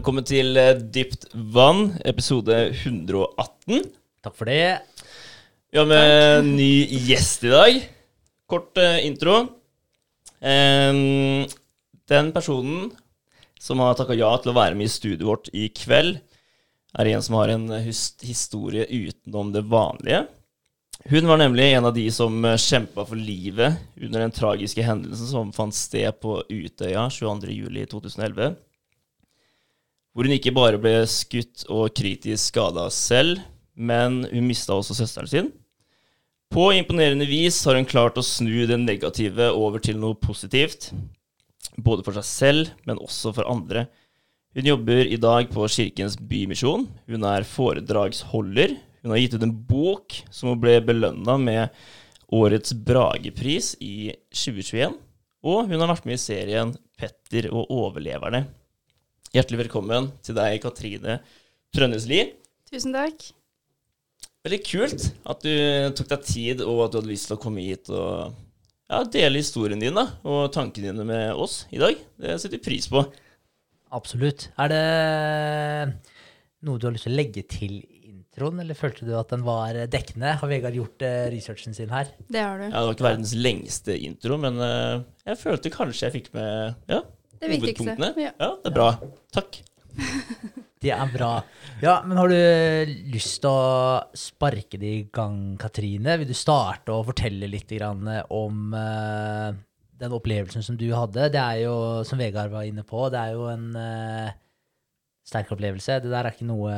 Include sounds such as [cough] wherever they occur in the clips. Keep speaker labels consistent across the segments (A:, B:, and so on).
A: Velkommen til eh, Dypt vann, episode 118.
B: Takk for det.
A: Vi har med en ny gjest i dag. Kort eh, intro. Den personen som har takka ja til å være med i studioet vårt i kveld, er en som har en historie utenom det vanlige. Hun var nemlig en av de som kjempa for livet under den tragiske hendelsen som fant sted på Utøya 22.07.2011. Hvor hun ikke bare ble skutt og kritisk skada selv, men hun mista også søsteren sin. På imponerende vis har hun klart å snu det negative over til noe positivt. Både for seg selv, men også for andre. Hun jobber i dag på Kirkens Bymisjon. Hun er foredragsholder. Hun har gitt ut en bok som hun ble belønna med Årets Bragepris i 2021. Og hun har vært med i serien Petter og overleverne. Hjertelig velkommen til deg, Katrine Trønnesli.
C: Tusen takk.
A: Veldig kult at du tok deg tid, og at du hadde lyst til å komme hit og ja, dele historien din da, og tankene dine med oss i dag. Det setter vi pris på.
B: Absolutt. Er det noe du har lyst til å legge til introen, eller følte du at den var dekkende? Har Vegard gjort eh, researchen sin her?
C: Det har du.
A: Ja, det var ikke verdens lengste intro, men eh, jeg følte kanskje jeg fikk med ja,
C: det
A: hovedpunktene.
C: Ja.
A: Ja, det er bra. Takk. [laughs]
B: Det er bra. Ja, men har du lyst til å sparke det i gang, Katrine? Vil du starte å fortelle litt om eh, den opplevelsen som du hadde? Det er jo, som Vegard var inne på, det er jo en eh, sterk opplevelse. Det der er ikke noe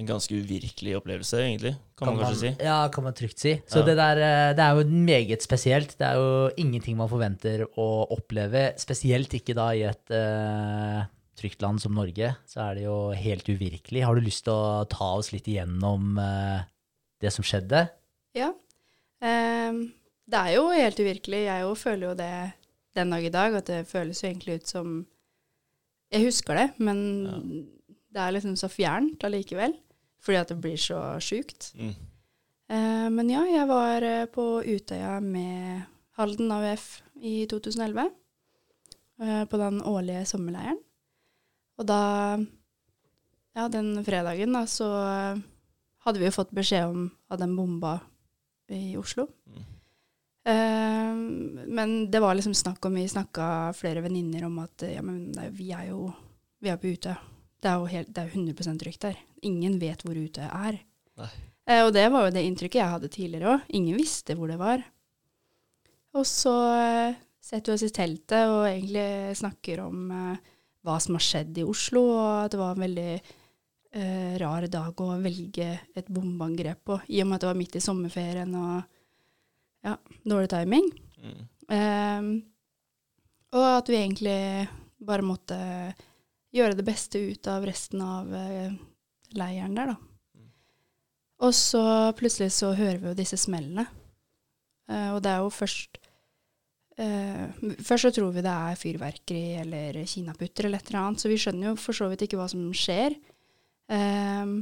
A: En ganske uvirkelig opplevelse, egentlig, kan, man kanskje si.
B: Ja, kan man trygt si. Så
A: Ja.
B: det der, eh, det er jo meget spesielt. Det er jo ingenting man forventer å oppleve, spesielt ikke da i et uh, trygt land som Norge. Så er det jo helt uvirkelig. Har du lyst til å ta oss litt igjennom uh, det som skjedde?
C: Ja. Um, det er jo helt uvirkelig. Jeg jo føler jo det den dag i dag, at det føles jo egentlig ut som Jeg husker det, men det er liksom så fjernt allikevel. Fordi at det blir så sjukt.
A: Mm.
C: Eh, men ja, jeg var eh, på Utøya med Halden AUF i 2011. eh, på den årlige sommerleiren. Og da Ja, den fredagen, da, så eh, hadde vi jo fått beskjed om at den bomba i Oslo.
A: Mm.
C: Eh, men det var liksom snakk om Vi snakka flere venninner om at ja, men det, vi er jo vi er på Utøya. Det er jo helt, det er 100 trygt der. Ingen vet hvor Utøya er. Eh, og det var jo det inntrykket jeg hadde tidligere òg. Ingen visste hvor det var. Og så eh, setter vi oss i teltet og egentlig snakker om eh, hva som har skjedd i Oslo, og at det var en veldig eh, rar dag å velge et bombeangrep på, i og med at det var midt i sommerferien og ja, dårlig timing.
A: Mm.
C: Eh, og at vi egentlig bare måtte gjøre det beste ut av resten av eh, leiren der, da. Og så plutselig så hører vi jo disse smellene. Uh, og det er jo først uh, Først så tror vi det er fyrverkeri eller kinaputter eller et eller annet, så vi skjønner jo for så vidt ikke hva som skjer. Uh,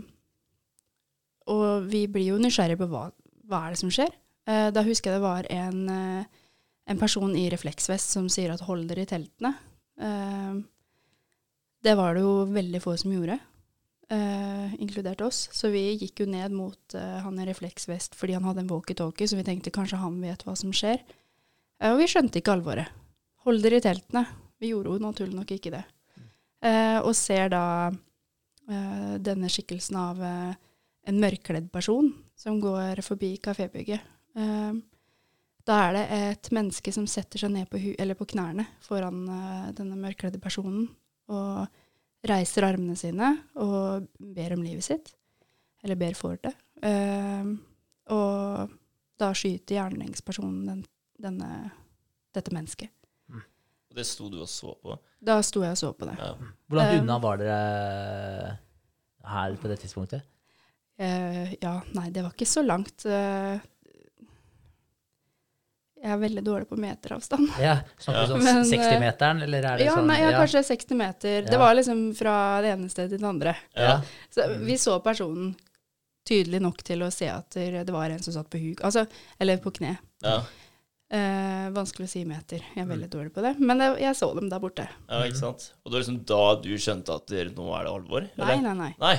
C: og vi blir jo nysgjerrige på hva, hva er det som skjer. Da husker jeg det var en, en person i refleksvest som sier at hold dere i teltene. Det var det jo veldig få som gjorde, eh, inkludert oss. Så vi gikk jo ned mot eh, han i refleksvest fordi han hadde en walkietalkie, så vi tenkte kanskje han vet hva som skjer. Eh, og vi skjønte ikke alvoret. Hold dere i teltene. Vi gjorde jo naturlig nok ikke det. Og ser da denne skikkelsen av en mørkkledd person som går forbi kafébygget. Da er det et menneske som setter seg ned på, på knærne foran denne mørkkledde personen og reiser armene sine og ber om livet sitt. Eller ber for det. Eh, og da skyter gjerningspersonen den, denne, dette mennesket.
A: Og det sto du og så på.
C: Da sto jeg og så på det.
A: Ja.
B: Hvor langt
C: Eh,
B: unna var dere her på det tidspunktet?
C: Eh, ja, nei, det var ikke så langt. Eh, jeg er veldig dårlig på meteravstand. [laughs]
B: Ja, Snakker du sånn
C: eh,
B: 60-meteren, eller er det
C: Ja,
B: sånn
C: nei, ja, kanskje 60 meter.
B: Ja.
C: Det var liksom fra det ene stedet til det andre.
B: Ja.
C: Så vi så personen tydelig nok til å se at det det var en som satt på huk, altså, eller på kne.
A: Ja.
C: Eh, vanskelig å si meter. Jeg er veldig dårlig på det. Men jeg, jeg så dem der borte.
A: Ja, ikke sant? Og det var liksom da du skjønte at dere, nå er det alvor?
C: Nei, nei, nei.
A: Nei.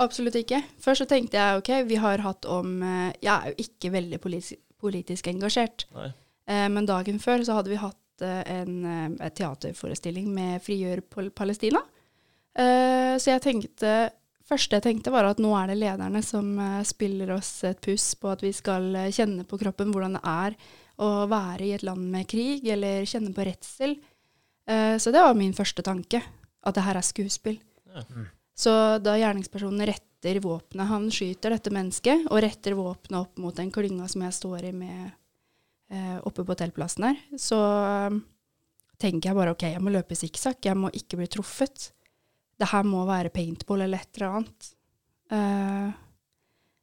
C: Absolutt ikke. Først så tenkte jeg ok, vi har hatt om eh, Jeg er jo ikke veldig politisk, politisk engasjert. Eh, men dagen før så hadde vi hatt eh, en eh, et teaterforestilling med Frigjør Pal- Palestina. Eh, så jeg tenkte første jeg tenkte, var at nå er det lederne som eh, spiller oss et puss på at vi skal eh, kjenne på kroppen hvordan det er å være i et land med krig, eller kjenne på redsel. Eh, så det var min første tanke, at det her er skuespill.
A: Ja.
C: Så da gjerningspersonen retter våpenet, han skyter dette mennesket, og retter våpenet opp mot den klynga som jeg står i med eh, oppe på teltplassen her, så um, tenker jeg bare ok, jeg må løpe sikksakk, jeg må ikke bli truffet. Det her må være paintball eller et eller annet. Uh,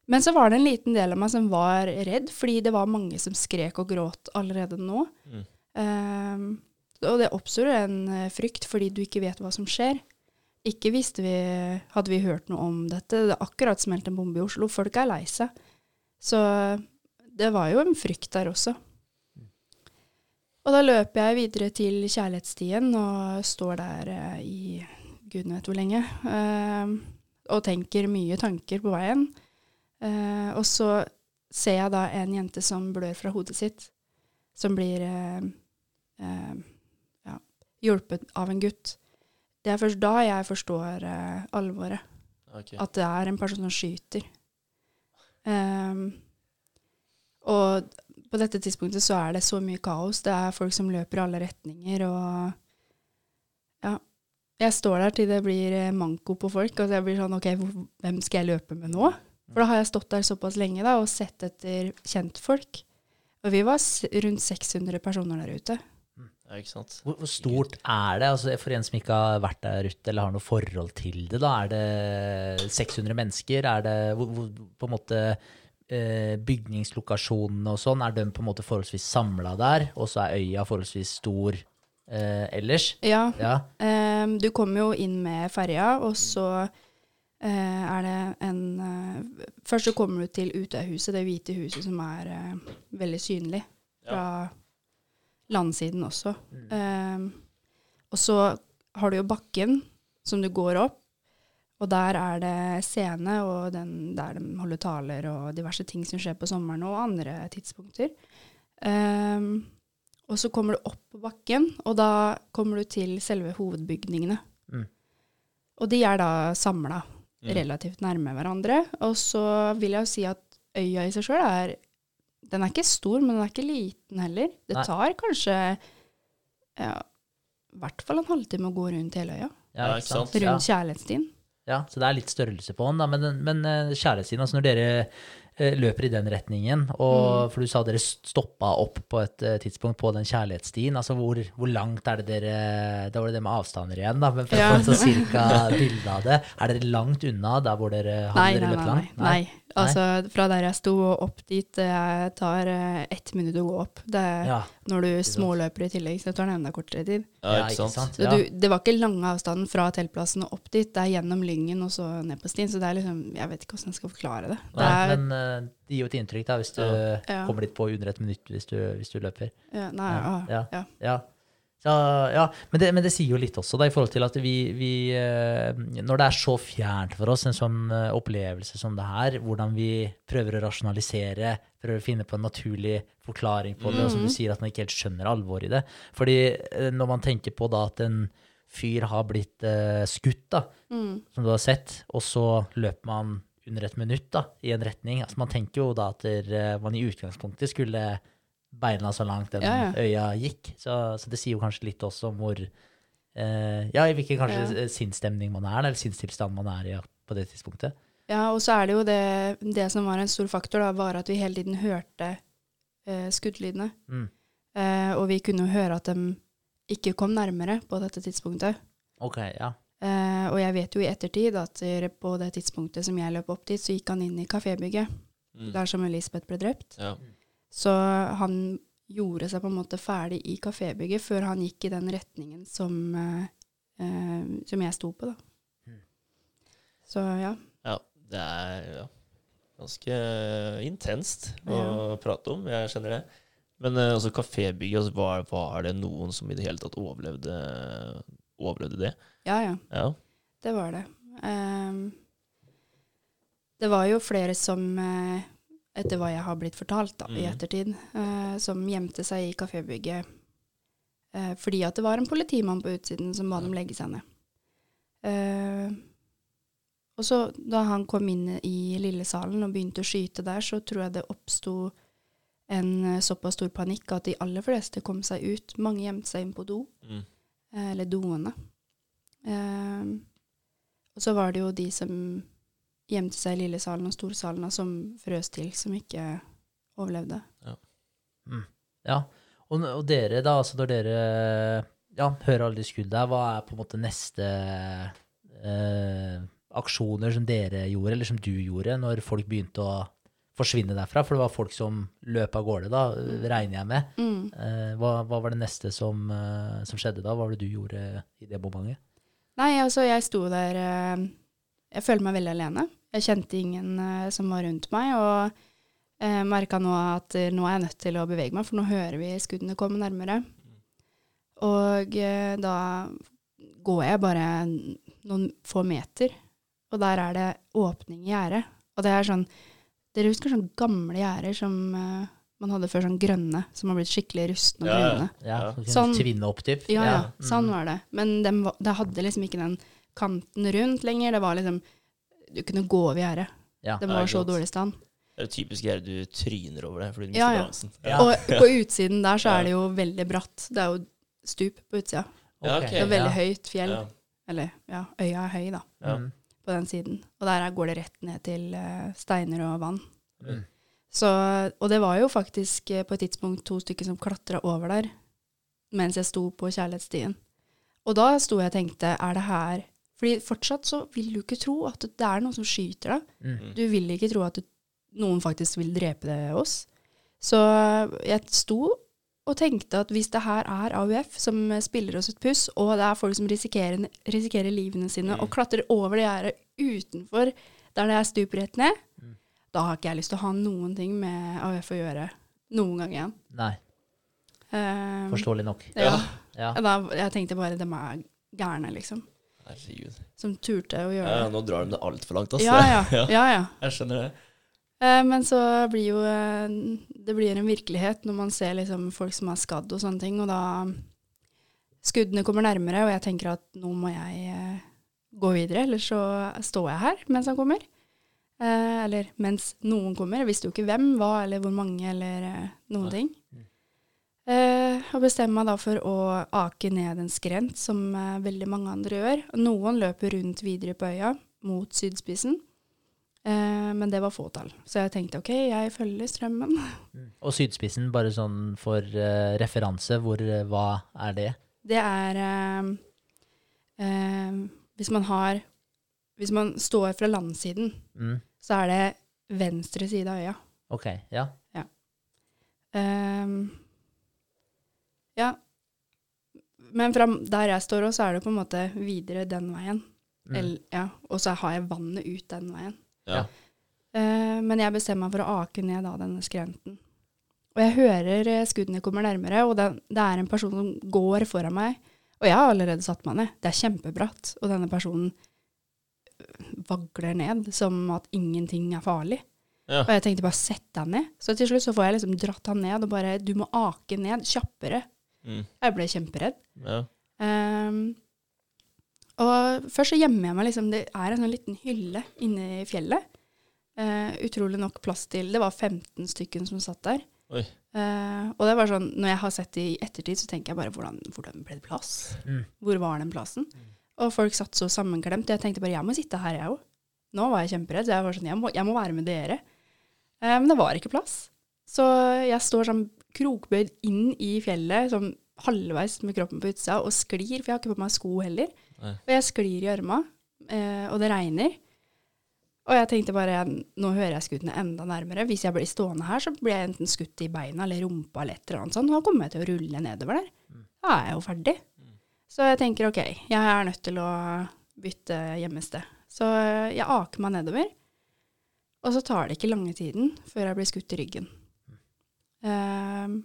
C: men så var det en liten del av meg som var redd, fordi det var mange som skrek og gråt allerede nå.
A: Mm.
C: Eh, og det oppstår en frykt fordi du ikke vet hva som skjer. Ikke visste vi, hadde vi hørt noe om dette. Det akkurat smelt en bombe i Oslo. Folk er lei seg. Så det var jo en frykt der også. Og da løper jeg videre til kjærlighetsstien og står der eh, i gud vet hvor lenge. eh, og tenker mye tanker på veien. Eh, og så ser jeg da en jente som blør fra hodet sitt, som blir ja, hjulpet av en gutt. Det er først da jeg forstår eh, alvoret.
A: Okay.
C: At det er en person som skyter. Um, og på dette tidspunktet så er det så mye kaos. Det er folk som løper i alle retninger, og ja. Jeg står der til det blir eh, manko på folk, og jeg blir sånn OK, hvem skal jeg løpe med nå? For da har jeg stått der såpass lenge da, og sett etter kjentfolk. Og vi var rundt 600 personer der ute.
A: Ja, ikke sant?
B: Hvor, hvor stort er det? Altså, for en som ikke har vært der ute eller har noe forhold til det, da, er det 600 mennesker? Er det hvor, hvor, på en måte eh, bygningslokasjonene og sånn, er de på en måte forholdsvis samla der? Og så er øya forholdsvis stor eh, ellers?
C: Ja,
B: Ja.
C: Um, du kommer jo inn med ferja, og så Uh, er det en uh, Først så kommer du til Utøyhuset, det hvite huset som er uh, veldig synlig fra landsiden også. Ehm, og så har du jo bakken som du går opp, og der er det scene, og den, der de holder taler og diverse ting som skjer på sommeren og andre tidspunkter. Um, og så kommer du opp på bakken, og da kommer du til selve hovedbygningene.
B: Mm.
C: Og de er da samla
A: Mm.
C: relativt nærme hverandre. Og så vil jeg jo si at øya i seg sjøl er Den er ikke stor, men den er ikke liten heller. Det
B: Nei.
C: tar kanskje ja, i hvert fall en halvtime å gå rundt hele øya.
A: Ja, ikke sant?
C: Rundt
B: Ja.
C: kjærlighetsstien.
B: Ja, så det er litt størrelse på den, da. Men, men kjærlighetsstien, altså når dere eh, løper i den retningen, og for du sa dere stoppa opp på et eh, tidspunkt på den kjærlighetsstien, altså hvor, hvor langt er det dere Da var det det med avstander igjen, da, men for
C: Ja.
B: å få et sånn cirka bilde av det. Er dere langt unna der hvor dere har
C: Nei,
B: dere
C: nei,
B: løpt
C: nei, nei. nei. Altså, fra der jeg sto og opp dit, det tar eh, ett minutt å gå opp. Det,
B: Ja,
C: Når du småløper i tillegg, så tar det enda kortere tid.
A: Ja, ikke sant?
C: Så du, det var ikke lange avstanden fra teltplassen og opp dit. Det er gjennom Lyngen og så ned på stien. Så det er liksom Jeg vet ikke hvordan jeg skal forklare det. det
B: Nei,
C: er,
B: men eh, det gir jo et inntrykk da, hvis du
A: Ja.
C: Ja.
B: kommer dit på under et minutt hvis du, hvis du løper.
C: ja, nei,
B: Ja,
C: ja,
B: ja.
C: ja.
B: Men, det, men det sier jo litt også, da, i forhold til at vi, vi eh, Når det er så fjernt for oss, en sånn eh, opplevelse som det her, hvordan vi prøver å rasjonalisere, prøver å finne på en naturlig forklaring på det, og som du sier, at man ikke helt skjønner alvoret i det. Fordi eh, når man tenker på da at en fyr har blitt uh, skutt, da,
C: Mm.
B: som du har sett, og så løper man under et minutt da, i en retning. Altså, man tenker jo da at der, man i utgangspunktet skulle beina så langt enn
C: Ja, ja.
B: øya gikk. Så, så det sier jo kanskje litt også om hvor eh, Ja, i hvilken kanskje
C: Ja.
B: sinnsstemning man er, eller sinnstilstand man er i ja, på det tidspunktet.
C: ja, og så er det jo det Det som var en stor faktor, da, var at vi hele tiden hørte eh, skuddlydene.
B: Mm.
C: Eh, og vi kunne jo høre at de ikke kom nærmere på dette tidspunktet.
B: Ok, ja.
C: Eh, og jeg vet jo i ettertid at på det tidspunktet som jeg løp opp dit, så gikk han inn i kafébygget,
A: Mm.
C: der som Elisabeth ble drept.
A: Ja.
C: Så han gjorde seg på en måte ferdig i kafébygget før han gikk i den retningen som, eh, eh, som jeg sto på, da.
B: Mm.
C: Så ja.
A: ja. Det er ja, ganske intenst å prate om. Jeg skjønner det. Men eh, altså kafébygget, altså, var, var det noen som i det hele tatt overlevde, overlevde det?
C: Ja, ja.
A: Ja.
C: Det var det. Um, det var jo flere som, eh, etter hva jeg har blitt fortalt da, i
A: Mhm.
C: ettertid, eh, som gjemte seg i kafébygget eh, fordi at det var en politimann på utsiden som ba dem legge seg ned. Eh, og så da han kom inn i lillesalen og begynte å skyte der, så tror jeg det oppsto en eh, såpass stor panikk at de aller fleste kom seg ut. Mange gjemte seg inn på do
A: Mm.
C: eh, eller doene. Eh, og så var det jo de som gjemte seg i lillesalen og storsalene som frøs til, som ikke overlevde.
B: Ja. Og, og dere, da, altså når dere ja, hører alle de skuddene, hva er på en måte neste eh, aksjoner som dere gjorde, eller som du gjorde, når folk begynte å forsvinne derfra? For det var folk som løp av gårde, da, regner jeg med.
C: Mm.
B: Eh, hva, hva var det neste som, eh, som skjedde da? Hva var det du gjorde i det momentet?
C: Nei, altså, jeg sto der eh, Jeg følte meg veldig alene. Jeg kjente ingen uh, som var rundt meg, og uh, merka nå at uh, nå er jeg nødt til å bevege meg, for nå hører vi skuddene komme nærmere. Og eh, da går jeg bare noen få meter, og der er det åpning i gjerdet. Og det er sånn Dere husker sånne gamle gjerder som eh, man hadde før, sånn grønne, som har blitt skikkelig rustne og
A: Ja, ja.
B: Ja,
A: Ja.
C: Sånn-
B: tvinne opp, typ?
C: Ja, ja,
B: Mm.
C: sånn var det. Men dem de det hadde liksom ikke den kanten rundt lenger. Det var liksom Du kunne gå over gjerdet.
B: Ja.
C: Den var så
A: godt.
C: dårlig stand.
A: Det er typisk gjerne du tryner over det, fordi du mister
C: Ja, ja.
A: balansen.
B: Ja.
C: Og på utsiden der så er [laughs] det jo veldig bratt. Det er jo stup på utsida.
A: Okay,
B: Ok,
A: ok.
C: Det er veldig
B: ja.
C: høyt fjell.
A: Ja.
C: Eller ja, øya er høy, da,
A: Ja.
B: Mm.
C: på den siden. Og der er- går det rett ned til eh, steiner og vann.
B: Mm.
C: Så, og det var jo faktisk eh, på et tidspunkt to stykker som klatra over der mens jeg sto på kjærlighetsstien. Og da sto jeg og tenkte, er det her Fordi fortsatt så vil du ikke tro at det er noen som skyter deg.
B: Mm.
C: Du vil ikke tro at du, noen faktisk vil drepe det oss. Så jeg sto og tenkte at hvis det her er AUF som spiller oss et puss, og det er folk som risikerer, risikerer livene sine
A: Mm.
C: og klatrer over det gjerdet utenfor der det er stup rett ned,
B: Mm.
C: da har ikke jeg lyst til å ha noen ting med AUF å gjøre noen gang igjen.
B: Nei,
C: Um,
B: forståelig nok.
C: Ja.
B: Ja.
C: Da, jeg tenkte bare de er gærne, liksom.
A: Herregud.
C: Som turte å
A: gjøre
C: gjøre
A: ja,
C: det.
A: nå drar de det altfor langt, altså.
C: Ja, [laughs] ja.
A: ja.
C: ja.
A: Jeg skjønner det.
C: Eh, Men så blir jo eh, Det blir en virkelighet når man ser liksom folk som er skadd og sånne ting, og da Skuddene kommer nærmere, og jeg tenker at nå må jeg eh, gå videre, eller så står jeg her mens han kommer. Eh, eller mens noen kommer. Jeg visste jo ikke hvem, hva eller hvor mange eller noen
A: Nei.
C: ting. Eh, og bestemmer meg da for å ake ned en skrent, som eh, veldig mange andre gjør. Noen løper rundt videre på øya, mot sydspissen. Eh, men det var fåtall. Så jeg tenkte ok, jeg følger strømmen. [laughs]
B: Mm. Og sydspissen, bare sånn for eh, referanse, hvor, eh, hva er det?
C: Det er eh, eh, Hvis man har Hvis man står fra landsiden,
B: Mm.
C: så er det venstre side av øya.
B: Ok, ja.
C: Eh, ja. Men fra der jeg står også, er det på en måte videre den veien.
B: Mm.
C: Eller, ja. Og så har jeg vannet ut den veien.
A: Ja.
C: Uh, men jeg bestemmer meg for å ake ned da denne skrenten. Og jeg hører eh, skuddene kommer nærmere, og det, det er en person som går foran meg. Og jeg har allerede satt meg ned. Det er kjempebratt. Og denne personen øh, vagler ned som at ingenting er farlig.
A: Ja.
C: Og jeg tenkte bare sett deg ned. Så til slutt så får jeg liksom dratt han ned og bare du må ake ned kjappere.
A: Mm.
C: Jeg ble kjemperedd.
A: Ja.
C: Um, og først så gjemmer jeg meg liksom Det er en sånn liten hylle inne i fjellet. Uh, utrolig nok plass til Det var 15 stykken som satt der.
A: Oi.
C: Uh, og det var sånn Når jeg har sett det i ettertid, så tenker jeg bare hvordan, hvordan ble det plass?
B: Mm.
C: Hvor var den plassen? Og folk satt så sammenklemt. Jeg tenkte bare jeg må sitte her, jeg òg. Nå var jeg kjemperedd. Så jeg var sånn jeg må, jeg må være med dere. Uh, men det var ikke plass. Så jeg står sånn krokbøyd inn i fjellet, sånn halvveis med kroppen på utsida, og sklir, for jeg har ikke på meg sko heller.
A: Nei.
C: Og jeg sklir i gjørma, eh, og det regner. Og jeg tenkte bare, nå hører jeg skuddene enda nærmere. Hvis jeg blir stående her, så blir jeg enten skutt i beina eller rumpa eller et eller annet sånt. Nå kommer jeg til å rulle nedover der. Da er jeg jo ferdig. Så jeg tenker ok, jeg er nødt til å bytte gjemmested. Så jeg aker meg nedover. Og så tar det ikke lange tiden før jeg blir skutt i ryggen. Ehm,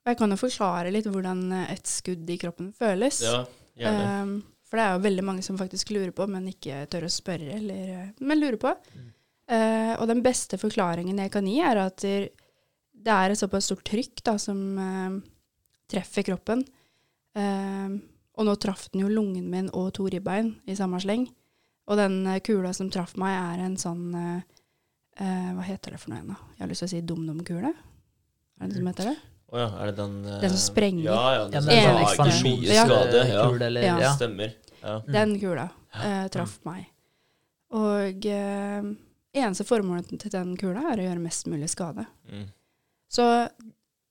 C: Og jeg kan jo forklare litt hvordan et skudd i kroppen føles.
A: Ja, gjerne.
C: Um, for det er jo veldig mange som faktisk lurer på, men ikke tør å spørre, eller, eh, men lurer på. Eh, og den beste forklaringen jeg kan gi, er at det er et såpass stort trykk da, som uh, treffer kroppen. Uh, og nå traff den jo lungen min og to ribbein i samme sleng. Og den eh, kula som traff meg, er en sånn Hva heter det for noe igjen, da? Jeg har lyst til å si dum-dum-kule. Er det det som heter det?
A: Å ja, er det den eh,
C: Den som sprenger.
A: Ja, ja,
B: Ja,
A: den
B: men
A: som lager
B: ekspansjons-
A: mye skade. Ja,
B: kul, eller,
C: Ja.
B: ja.
A: stemmer. Ja.
C: Den kula eh, traff meg. Og eh, eneste formålet til den kula er å gjøre mest mulig skade.
A: Mm.
C: Så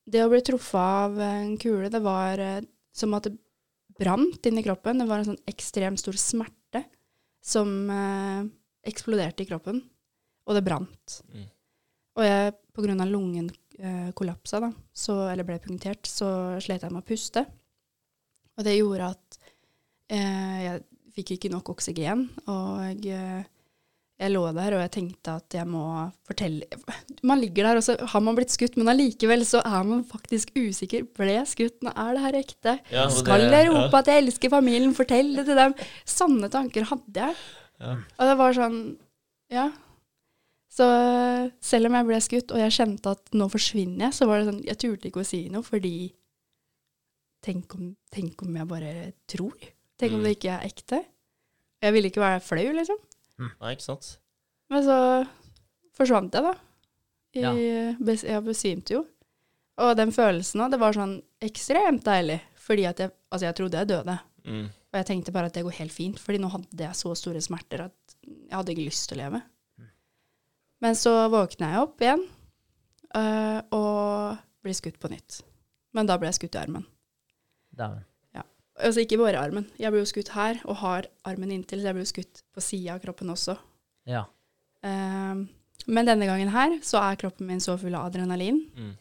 C: det å bli truffet av en kule, det var eh, som at det brant inni kroppen. Det var en sånn ekstremt stor smerte som eh, eksploderte i kroppen, og det brant.
A: Mm.
C: Og jeg, på grunn av lungen eh, kollapsa, da, så, eller ble punktert, så slet jeg med å puste. Og det gjorde at eh, jeg fikk ikke nok oksygen, og eh, jeg lå der og jeg tenkte at jeg må fortelle Man ligger der, og så har man blitt skutt, men allikevel så er man faktisk usikker. Ble jeg skutt? Nå er det her ekte?
A: Ja, og
C: Skal
A: det-
C: jeg rope
A: ja.
C: at jeg elsker familien? Fortell det til dem? Sanne tanker hadde jeg.
A: Ja.
C: Og det var sånn Ja. Så selv om jeg ble skutt, og jeg kjente at nå forsvinner jeg, så var det sånn Jeg turte ikke å si noe, fordi Tenk om, tenk om jeg bare tror? Tenk om
A: Mm.
C: det ikke er ekte? Jeg ville ikke være flau, liksom.
A: Nei, ikke sant?
C: Men så forsvant jeg, da. I,
B: Ja.
C: jeg besvimte jo. Og den følelsen òg, det var sånn ekstremt deilig. Fordi at jeg, altså jeg trodde jeg døde.
A: Mm.
C: Og jeg tenkte bare at det går helt fint, fordi nå hadde jeg så store smerter at jeg hadde ikke lyst til å leve. Men så våkna jeg opp igjen øh, og ble skutt på nytt. Men da ble jeg skutt i armen.
B: Dæven.
C: Altså ikke bare våre armen. Jeg ble jo skutt her og har armen inntil, så jeg ble jo skutt på sida av kroppen også.
B: Ja.
C: Um, men denne gangen her så er kroppen min så full av adrenalin
A: Mm.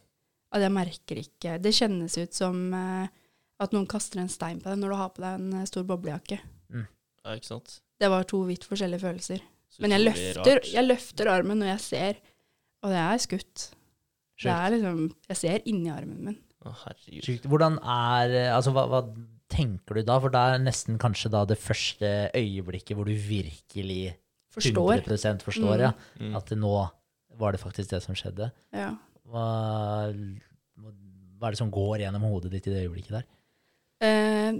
C: at jeg merker ikke Det kjennes ut som uh, at noen kaster en stein på deg når du har på deg en eh, stor boblejakke.
A: Ja, ikke sant?
C: Det var to vidt forskjellige følelser. Men jeg løfter, jeg løfter armen når jeg ser, og det er skutt. Det er liksom Jeg ser inni armen min.
A: Å, herregud.
B: Hvordan er eh, Altså, hva, hva tenker du da? For det er nesten kanskje da det første øyeblikket hvor du virkelig
C: Forstår.
B: 100 forstår,
C: Mm.
B: ja.
A: Mm.
B: At nå var det faktisk det som skjedde.
C: Ja.
B: Hva, hva er det som går gjennom hodet ditt i det øyeblikket der?
C: Eh,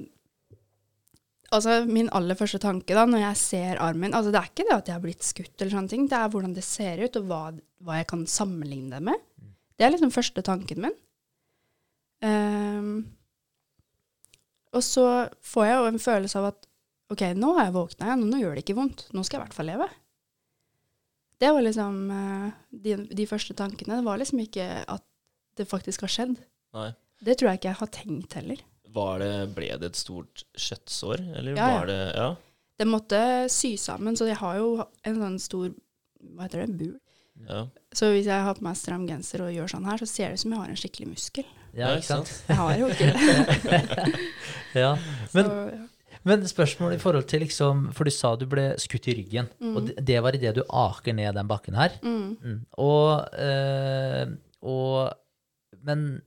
C: altså, min aller første tanke da, når jeg ser armen altså Det er ikke det at jeg har blitt skutt, eller sånne ting, det er hvordan det ser ut, og hva, hva jeg kan sammenligne det med. Det er liksom første tanken min. Um, og så får jeg jo en følelse av at OK, nå har jeg våkna igjen, nå gjør det ikke vondt. Nå skal jeg i hvert fall leve. Det var liksom eh, de, de første tankene. Det var liksom ikke at det faktisk har skjedd.
A: Nei.
C: Det tror jeg ikke jeg har tenkt heller.
A: Var det, ble det et stort kjøttsår, eller
C: Ja, ja.
A: var det Ja.
C: Det måtte sy sammen, så jeg har jo en sånn stor Hva heter det? Bul.
A: ja.
C: Så hvis jeg har på meg stram genser og gjør sånn her, så ser det ut som jeg har en skikkelig muskel.
B: Ja, ikke sant?
C: Jeg har jo ikke [laughs] det.
B: Ja.
C: Så,
B: Men,
C: ja.
B: men spørsmål i forhold til liksom For du sa du ble skutt i ryggen,
C: Mm.
B: og det, det var idet du aker ned den bakken her.
C: Mm.
B: Mm. Og, øh, og Men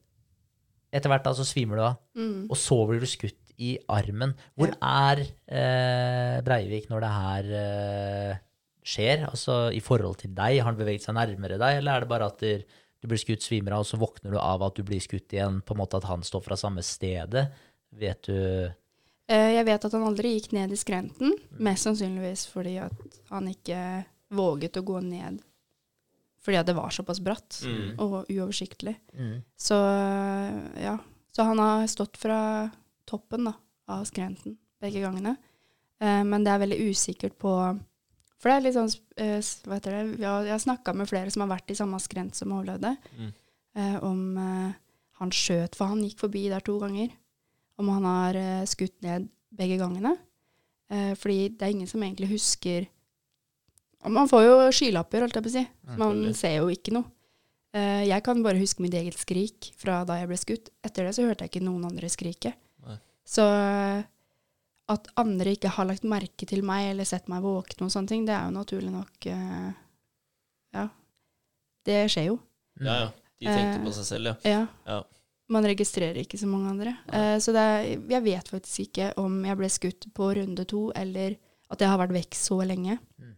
B: etter hvert da så svimer du av,
C: Mm.
B: og så blir du skutt i armen. Hvor er eh, Breivik når det her eh, skjer? Altså i forhold til deg, har han beveget seg nærmere deg, eller er det bare at du blir skutt, svimer av, og så våkner du av at du blir skutt igjen, på en måte at han står fra samme stedet? Vet du
C: Eh, Jeg vet at han aldri gikk ned i skrenten, mest sannsynligvis fordi at han ikke våget å gå ned fordi at det var såpass bratt
A: Mm.
C: og uoversiktlig.
B: mm.
C: Så ja. Så han har stått fra toppen da, av skrenten begge gangene. Eh, men det er veldig usikkert på For det er litt sånn eh, Hva heter det? Jeg har snakka med flere som har vært i samme skrent som overlevde,
A: Mm.
C: eh, om eh, han skjøt, for han gikk forbi der to ganger. Om han har eh, skutt ned begge gangene. Eh, fordi det er ingen som egentlig husker Man får jo skylapper, holdt jeg på å si. Man ser jo ikke noe. Eh, jeg kan bare huske mitt eget skrik fra da jeg ble skutt. Etter det så hørte jeg ikke noen andre skrike.
A: Nei.
C: Så eh, at andre ikke har lagt merke til meg eller sett meg våkne og sånne ting, det er jo naturlig nok eh, Ja. Det skjer jo.
A: ja, ja. De tenkte på seg selv, ja.
C: Ja.
A: Ja.
C: man registrerer ikke så mange andre. Eh, så det er, jeg vet faktisk ikke om jeg ble skutt på runde to, eller at jeg har vært vekk så lenge.
B: Mm.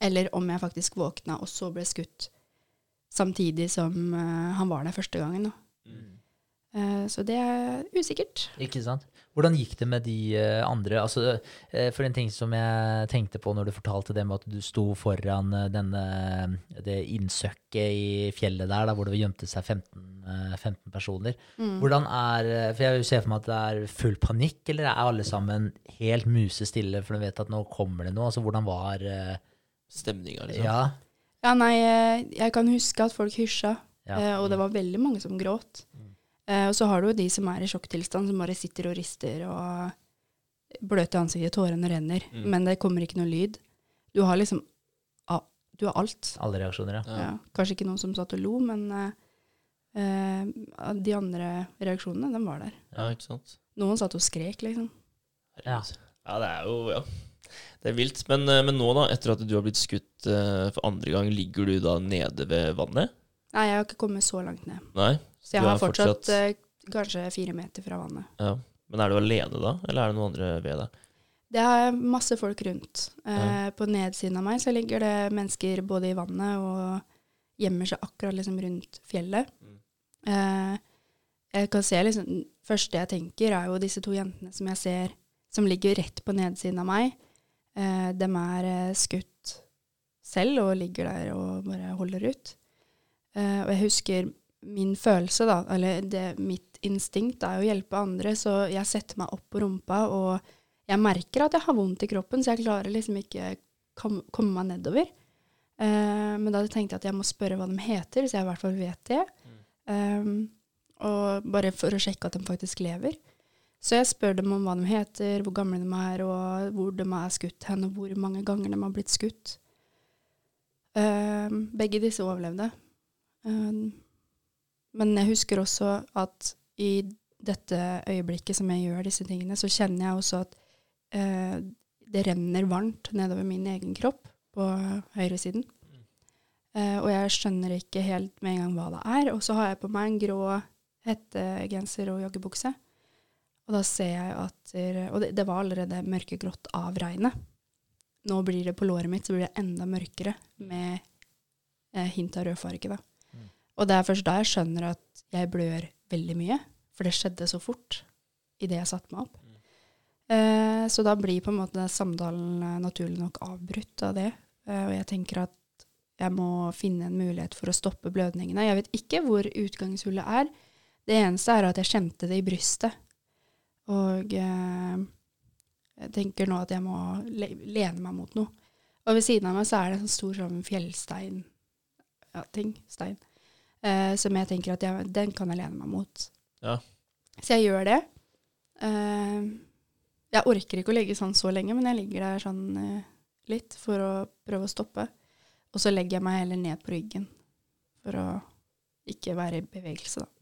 C: Eller om jeg faktisk våkna og så ble skutt samtidig som uh, han var der første gangen. Da. Uh, så det er usikkert.
B: Ikke sant? Hvordan gikk det med de uh, andre? Altså, for en ting som jeg tenkte på når du fortalte det med at du sto foran denne, det innsøkket i fjellet der, da, hvor det gjemte seg 15, eh, 15 personer.
C: Mm.
B: Hvordan er For jeg ser for meg at det er full panikk, eller er alle sammen helt musestille for de vet at nå kommer det noe? Altså, hvordan var
A: Stemninga, liksom.
B: Ja.
C: Ja, nei, eh, jeg kan huske at folk hysja,
B: ja.
C: eh, og det var veldig mange som gråt. Mm. og så har du jo de som er i sjokktilstand, som bare sitter og rister og bløte i ansiktet, tårene renner,
A: Mm.
C: men det kommer ikke noe lyd. Du har liksom Du har alt.
B: Alle reaksjoner, ja.
A: Ja.
C: Kanskje ikke noen som satt og lo, men eh, eh, de andre reaksjonene, de var der.
A: Ja, ikke sant.
C: Noen satt og skrek, liksom.
A: Ja. Ja, det er jo Ja. Det er vilt. Men, eh, men nå, da, etter at du har blitt skutt eh, for andre gang, ligger du da nede ved vannet?
C: Nei, jeg har ikke kommet så langt ned.
A: Nei?
C: Så jeg har fortsatt,
A: fortsatt-
C: eh, kanskje fire meter fra vannet.
A: Ja. Men er du alene da, eller er det noen andre ved deg?
C: Det er masse folk rundt. Eh,
A: Ja.
C: På nedsiden av meg så ligger det mennesker både i vannet og gjemmer seg akkurat liksom rundt fjellet.
A: Mm.
C: Eh, jeg kan se liksom, første jeg tenker er jo disse to jentene som jeg ser, som ligger rett på nedsiden av meg. Eh, de er eh, skutt selv og ligger der og bare holder ut. Eh, og jeg husker min følelse, da, eller det, mitt instinkt er å hjelpe andre, så jeg setter meg opp på rumpa, og jeg merker at jeg har vondt i kroppen, så jeg klarer liksom ikke kom, komme meg nedover. Eh, men da tenkte jeg at jeg må spørre hva de heter, så jeg i hvert fall vet det. Um, og bare for å sjekke at de faktisk lever. Så jeg spør dem om hva de heter, hvor gamle de er, og hvor de er skutt hen, og hvor mange ganger de har blitt skutt. Uh, begge disse overlevde. Uh, men jeg husker også at i dette øyeblikket som jeg gjør disse tingene, så kjenner jeg også at uh, det renner varmt nedover min egen kropp på høyresiden. Eh, og jeg skjønner ikke helt med en gang hva det er. Og så har jeg på meg en grå hettegenser og joggebukse. Og da ser jeg at Og det, det var allerede mørkegrått av regnet. Nå blir det på låret mitt så blir det enda mørkere med eh, hint av rødfarge. da.
B: Mm.
C: Og det er først da jeg skjønner at jeg blør veldig mye. For det skjedde så fort idet jeg satte meg opp. Eh, så da blir på en måte samtalen eh, naturlig nok avbrutt av det. Eh, og jeg tenker at jeg må finne en mulighet for å stoppe blødningene. Jeg vet ikke hvor utgangshullet er. Det eneste er at jeg kjente det i brystet. Og eh, jeg tenker nå at jeg må le lene meg mot noe. Og ved siden av meg så er det en sånn stor sånn fjellstein ja, ting, stein, eh, som jeg tenker at jeg, den kan jeg lene meg mot.
A: Ja.
C: Så jeg gjør det. Eh, jeg orker ikke å ligge sånn så lenge, men jeg ligger der sånn eh, litt for å prøve å stoppe. Og så legger jeg meg heller ned på ryggen for å ikke være i bevegelse, da.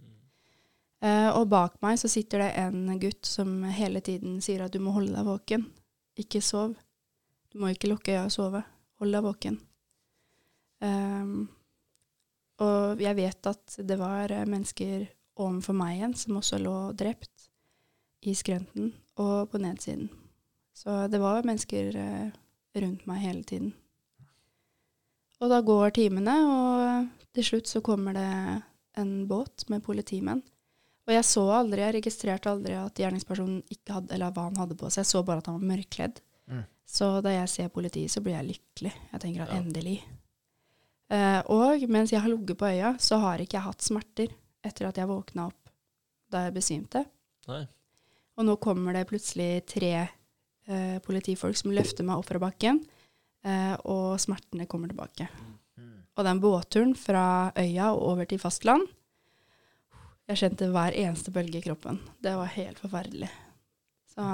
C: Eh, og bak meg så sitter det en gutt som hele tiden sier at du må holde deg våken. Ikke sov. Du må ikke lukke øya og sove. Hold deg våken. Um, og jeg vet at det var eh, mennesker ovenfor meg igjen som også lå drept i skrenten og på nedsiden. Så det var mennesker uh, rundt meg hele tiden. Og da går timene, og til slutt så kommer det en båt med politimenn. Og jeg så aldri, jeg registrerte aldri at gjerningspersonen ikke hadde, eller hva han hadde på seg. Jeg så bare at han var mørkledd.
B: Mm.
C: Så da jeg ser politiet, så blir jeg lykkelig. Jeg tenker at
A: Ja.
C: endelig. Eh, og mens jeg har ligget på øya, så har ikke jeg hatt smerter etter at jeg våkna opp da jeg besvimte.
A: Nei.
C: Og nå kommer det plutselig tre eh, politifolk som løfter meg opp fra bakken, eh, og smertene kommer tilbake.
B: Mm.
C: Og den båtturen fra øya og over til fastland Jeg kjente hver eneste bølge i kroppen. Det var helt forferdelig. Så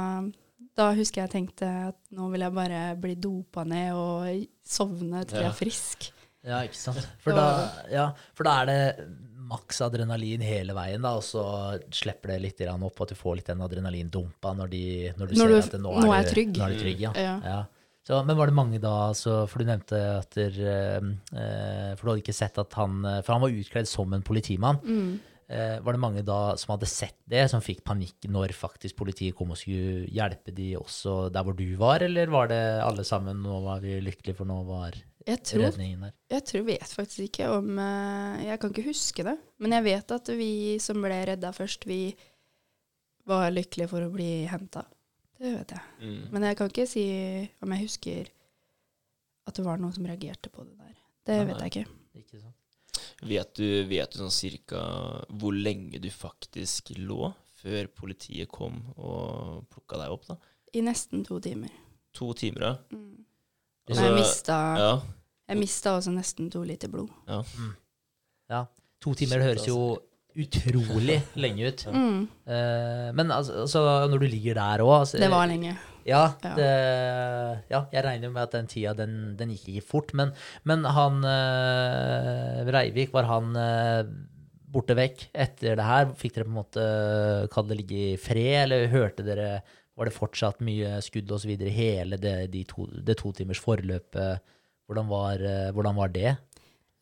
C: da husker jeg tenkte at nå vil jeg bare bli dopa ned og sovne til jeg er frisk.
B: Ja, ikke sant. For da, ja, for da er det maks adrenalin hele veien, da, og så slipper det litt opp at du får litt den adrenalindumpa når, de, når du
C: Når
B: ser
C: du-
B: at det, nå,
C: nå er
B: er
C: trygg.
B: Nå er du trygg, ja.
C: Ja.
B: ja. Så, men var det mange da, så, for du nevnte at der, eh, For du hadde ikke sett at han eh, For han var utkledd som en politimann.
C: Mm.
B: Eh, var det mange da som hadde sett det, som fikk panikk når faktisk politiet kom og skulle hjelpe de også der hvor du var, eller var det alle sammen, nå var vi lykkelige, for nå var
C: Jeg tror,
B: redningen der?
C: jeg tror, vet faktisk ikke om eh, Jeg kan ikke huske det. Men jeg vet at vi som ble redda først, vi var lykkelige for å bli henta. Det vet jeg.
A: Mm.
C: Men jeg kan ikke si om jeg husker at det var noen som reagerte på det der. Det
A: Nei,
C: vet jeg ikke.
B: Ikke sant?
A: Vet du, vet du sånn cirka hvor lenge du faktisk lå før politiet kom og plukka deg opp, da?
C: I nesten to timer.
A: To timer, ja.
C: Mm.
A: Altså,
C: jeg mista,
A: ja.
C: jeg mista også nesten to liter blod.
B: Ja. To timer det høres jo utrolig lenge ut.
C: Mm.
B: Uh, men altså, altså, når du ligger der òg altså,
C: Det var lenge.
B: Ja, det, ja, jeg regner med at den tida, den, den gikk ikke fort. Men, men han eh, Breivik, var han eh, borte vekk etter det her? Fikk dere på en måte kalle det ligge i fred, eller hørte dere Var det fortsatt mye skudd osv. i hele det, de to, det to timers forløpet? Hvordan var, eh, hvordan var det?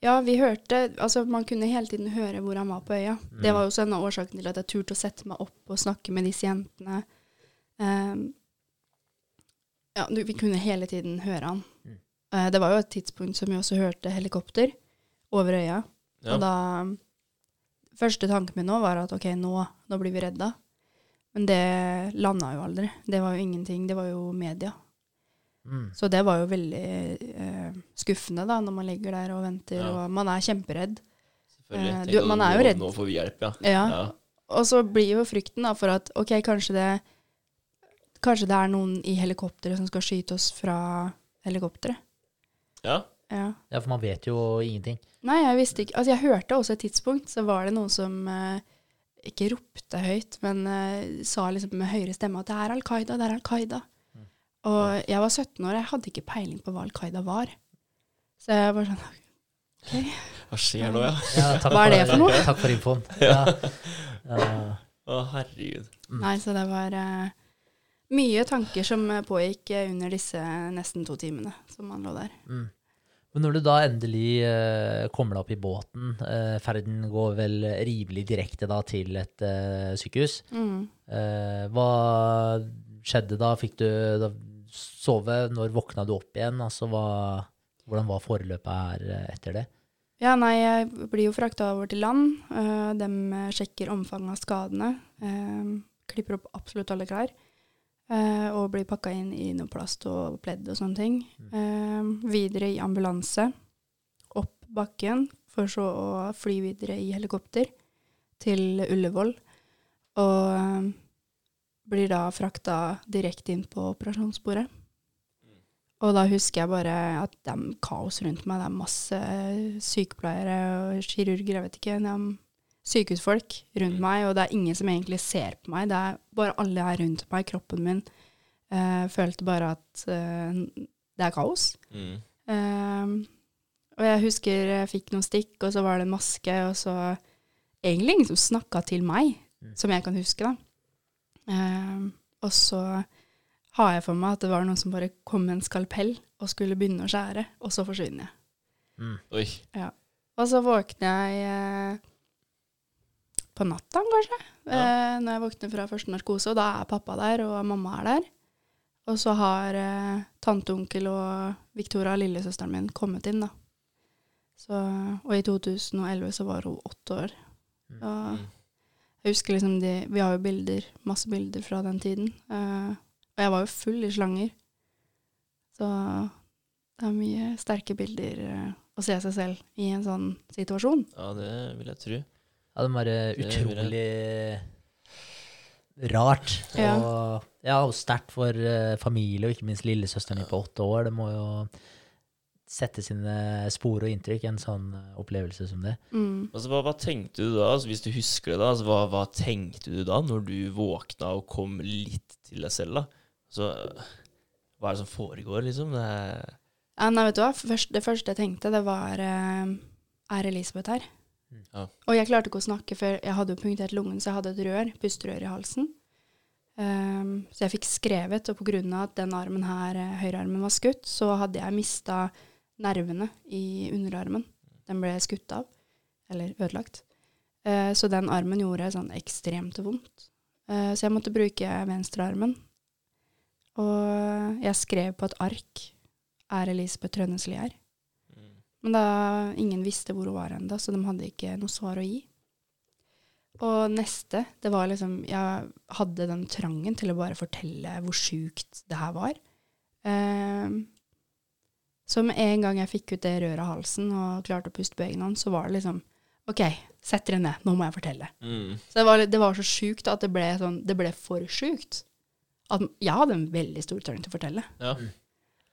C: Ja, vi hørte Altså, man kunne hele tiden høre hvor han var på øya. Det var jo også en av årsakene til at jeg turte å sette meg opp og snakke med disse jentene. Ehm, ja, du, vi kunne hele tiden høre han.
B: Mm.
C: Uh, det var jo et tidspunkt som vi også hørte helikopter over øya.
A: Ja.
C: Og da Første tanken min nå var at ok, nå, nå blir vi redda. Men det landa jo aldri. Det var jo ingenting. Det var jo media.
B: Mm.
C: Så det var jo veldig eh, skuffende da, når man ligger der og venter,
A: Ja.
C: og man er kjemperedd.
A: Selvfølgelig.
C: Eh,
A: Tenk
C: du- man er jo redd.
A: Nå får vi hjelp, ja.
C: Ja.
A: Ja.
C: Og så blir jo frykten da for at ok, kanskje det Kanskje det er noen i helikopteret som skal skyte oss fra helikopteret.
A: ja.
C: Ja.
B: Ja, for man vet jo ingenting.
C: Nei, jeg visste ikke Altså, jeg hørte også et tidspunkt, så var det noen som eh, ikke ropte høyt, men eh, sa liksom med høyere stemme at det er Al Qaida, det er Al Qaida. Og jeg var 17 år, jeg hadde ikke peiling på hva Al Qaida var. Så jeg var sånn [laughs]
A: Hva skjer nå, ja?
B: Ja,
C: Hva er det for noe?
B: Takk for infoen. [laughs] Ja. Ja.
A: Å, herregud.
C: Nei, så det var eh, mye tanker som eh, pågikk eh, under disse nesten to timene som man lå der.
B: Mm. Men når du da endelig eh, kommer deg opp i båten, eh, ferden går vel rimelig direkte da til et eh, sykehus.
C: Mm.
B: Eh, hva skjedde da? Fikk du da sove? Når våkna du opp igjen? Altså, hva, hvordan var forløpet her etter det?
C: Ja, nei, jeg blir jo frakta over til land. De sjekker omfanget av skadene. klipper opp absolutt alle klær. Eh, og blir pakka inn i noe plast og pledd og sånne ting. Eh, videre i ambulanse. Opp bakken, for så å fly videre i helikopter til Ullevål. Og eh, blir da frakta direkte inn på operasjonsbordet. Og da husker jeg bare at det er kaos rundt meg. Det er masse sykepleiere og kirurger, jeg vet ikke. Er sykehusfolk rundt meg, og det er ingen som egentlig ser på meg. Det er bare alle her rundt meg, kroppen min. Uh, følte bare at uh, det er kaos.
A: Mm.
C: Uh, og jeg husker jeg fikk noen stikk, og så var det en maske, og så egentlig ingen som snakka til meg,
B: Mm.
C: som jeg kan huske, da. Og så har jeg for meg at det var noen som bare kom med en skalpell og skulle begynne å skjære, og så forsvinner jeg.
B: Mm.
A: Oi.
C: Og så våkner jeg på natta, kanskje, eh, når jeg våkner fra første narkose, og da er pappa der, og mamma er der. Og så har eh, tante, onkel og Victoria, lillesøsteren min, kommet inn, da. Så, og i 2011 så var hun åtte år. Og
A: Mm.
C: jeg husker liksom de Vi har jo bilder, masse bilder fra den tiden. eh, og jeg var jo full i slanger. Så det er mye sterke bilder eh, å se seg selv i en sånn situasjon.
A: Ja, det vil jeg tro.
B: Ja, det er eh, utrolig rart.
C: Ja.
B: Og, ja, og sterkt for eh, familie, og ikke minst lillesøsteren min på åtte år. Det må jo sette sine spor og inntrykk, en sånn eh, opplevelse som det.
C: Mm.
A: Altså, hva, hva tenkte du da, altså, hvis du husker det da? Altså, hva, hva tenkte du da, når du våkna og kom litt til deg selv da? Så, hva er det som foregår, liksom? Det.
C: Ja, nei, vet du hva? Først, det første jeg tenkte, det var Er Elisabeth her?
A: Ja.
C: Og jeg klarte ikke å snakke før jeg hadde jo punktert lungen, så jeg hadde et rør, pusterør i halsen. Um, så jeg fikk skrevet, og av at den armen her, eh, høyrearmen, var skutt, så hadde jeg mista nervene i underarmen. Den ble skutt av, eller ødelagt. Uh, så den armen gjorde sånn ekstremt vondt. Uh, så jeg måtte bruke venstrearmen. Og jeg skrev på et ark er Elisabeth Trønnesli her. Men da ingen visste hvor hun var ennå, så de hadde ikke noe svar å gi. Og neste, det var liksom Jeg hadde den trangen til å bare fortelle hvor sjukt det her var. Eh, så med en gang jeg fikk ut det røret av halsen og klarte å puste på egen hånd, så var det liksom OK, sett dere ned, nå må jeg fortelle.
A: Mm.
C: Så det var, det var så sjukt at det ble, sånn, det ble for sjukt. At jeg hadde en veldig stor trang til å fortelle.
A: Ja.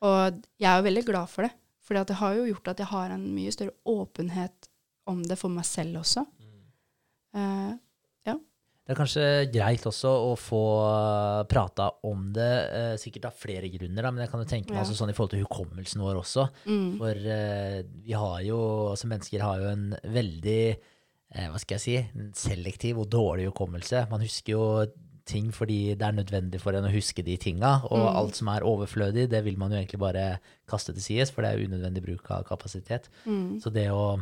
C: Og jeg er jo veldig glad for det. For det har jo gjort at jeg har en mye større åpenhet om det for meg selv også. Eh,
B: Det er kanskje greit også å få prata om det, uh, sikkert av flere grunner, da, men jeg kan jo tenke meg
C: Ja.
B: altså, sånn i forhold til hukommelsen vår også.
C: mm,
B: For uh, vi har jo, altså mennesker har jo en veldig, eh, hva skal jeg si, selektiv og dårlig hukommelse. Man husker jo ting fordi det er nødvendig for en å huske de tinga, og
C: Mm.
B: alt som er overflødig, det vil man jo egentlig bare kaste til sides, for det er unødvendig bruk av kapasitet.
C: mm,
B: Så det å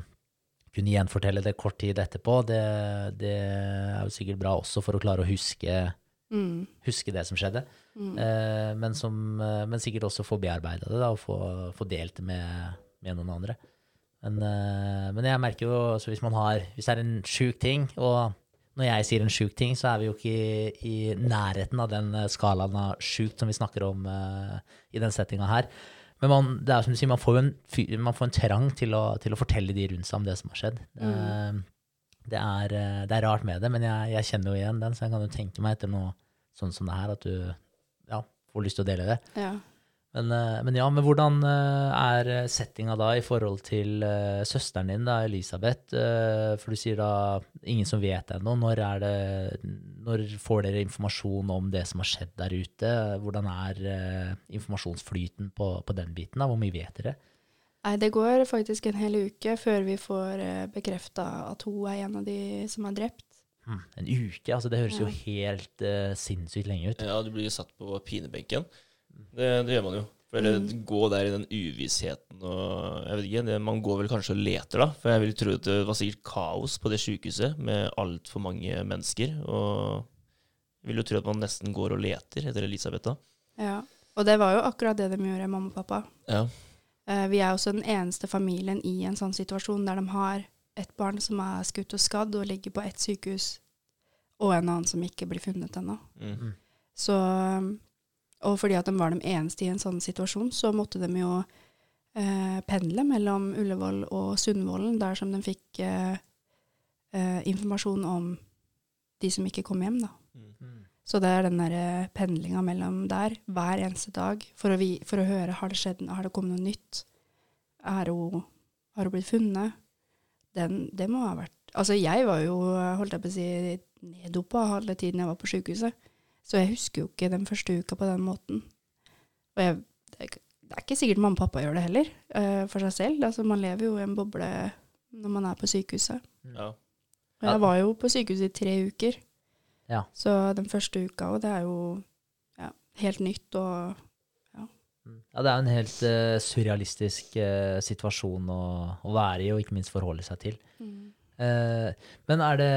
B: kunne gjenfortelle det kort tid etterpå, det, det er jo sikkert bra også for å klare å huske,
C: mm,
B: huske det som skjedde.
C: mm.
B: Eh, men, som, eh, men sikkert også få bearbeida det da, og få, få delt det med, med noen andre. Men, eh, men jeg merker jo altså hvis man har Hvis det er en sjuk ting, og når jeg sier en sjuk ting, så er vi jo ikke i, i nærheten av den eh, skalaen av sjukt som vi snakker om uh, i den settinga her. Men man, det er som du sier, man får en, man får en trang til å, til å fortelle de rundt seg om det som har skjedd. Eh, det, er, det er rart med det, men jeg, jeg kjenner jo igjen den, så jeg kan jo tenke meg etter noe sånn som det her, at du ja, får lyst til å dele det.
C: ja.
B: Men, eh, men ja, men hvordan eh, er settinga da i forhold til eh, søsteren din, da, Elisabeth? For du sier da ingen som vet ennå. Når, er det, når får dere informasjon om det som har skjedd der ute? Hvordan er informasjonsflyten på, på den biten? da? Hvor mye vet dere?
C: Nei, det går faktisk en hel uke før vi får bekrefta at hun er en av de som er drept.
B: Hmm, en uke? altså Det høres jo helt uh, sinnssykt lenge ut.
A: Ja, du blir satt på pinebenken. Det, det gjør man jo. For
C: Mm.
A: gå der i den uvissheten og Jeg vet ikke, det, man går vel kanskje og leter, da. For jeg vil tro at det var sikkert kaos på det sykehuset med altfor mange mennesker. Og jeg vil jo tro at man nesten går og leter etter Elisabeth da.
C: Ja. Og det var jo akkurat det de gjorde, mamma og pappa.
A: Ja.
C: Eh, vi er også den eneste familien i en sånn situasjon der de har et barn som er skutt og skadd og ligger på ett sykehus, og en annen som ikke blir funnet ennå.
A: Mm.
C: Så Og fordi at de var de eneste i en sånn situasjon, så måtte de jo eh, pendle mellom Ullevål og Sundvolden, der som de fikk eh, eh, informasjon om de som ikke kom hjem, da.
A: Mm.
C: Så det er den der pendlinga mellom der hver eneste dag for å, vi, for å høre har det skjedd, har det kommet noe nytt. Er hun, har hun blitt funnet? Den, det må ha vært Altså, jeg var jo, holdt jeg på å si, neddopa alle tiden jeg var på sykehuset. Så jeg husker jo ikke den første uka på den måten. Og jeg, det, er, ikke- det er ikke sikkert mamma og pappa gjør det heller, uh, for seg selv. Altså, man lever jo i en boble når man er på sykehuset.
A: Ja.
C: Og jeg var jo på sykehuset i tre uker.
B: Ja.
C: Så den første uka, og det er jo ja, helt nytt og
B: Mm. Ja, det er jo en helt uh, surrealistisk uh, situasjon å, å være i, og ikke minst forholde seg til. Eh, men er det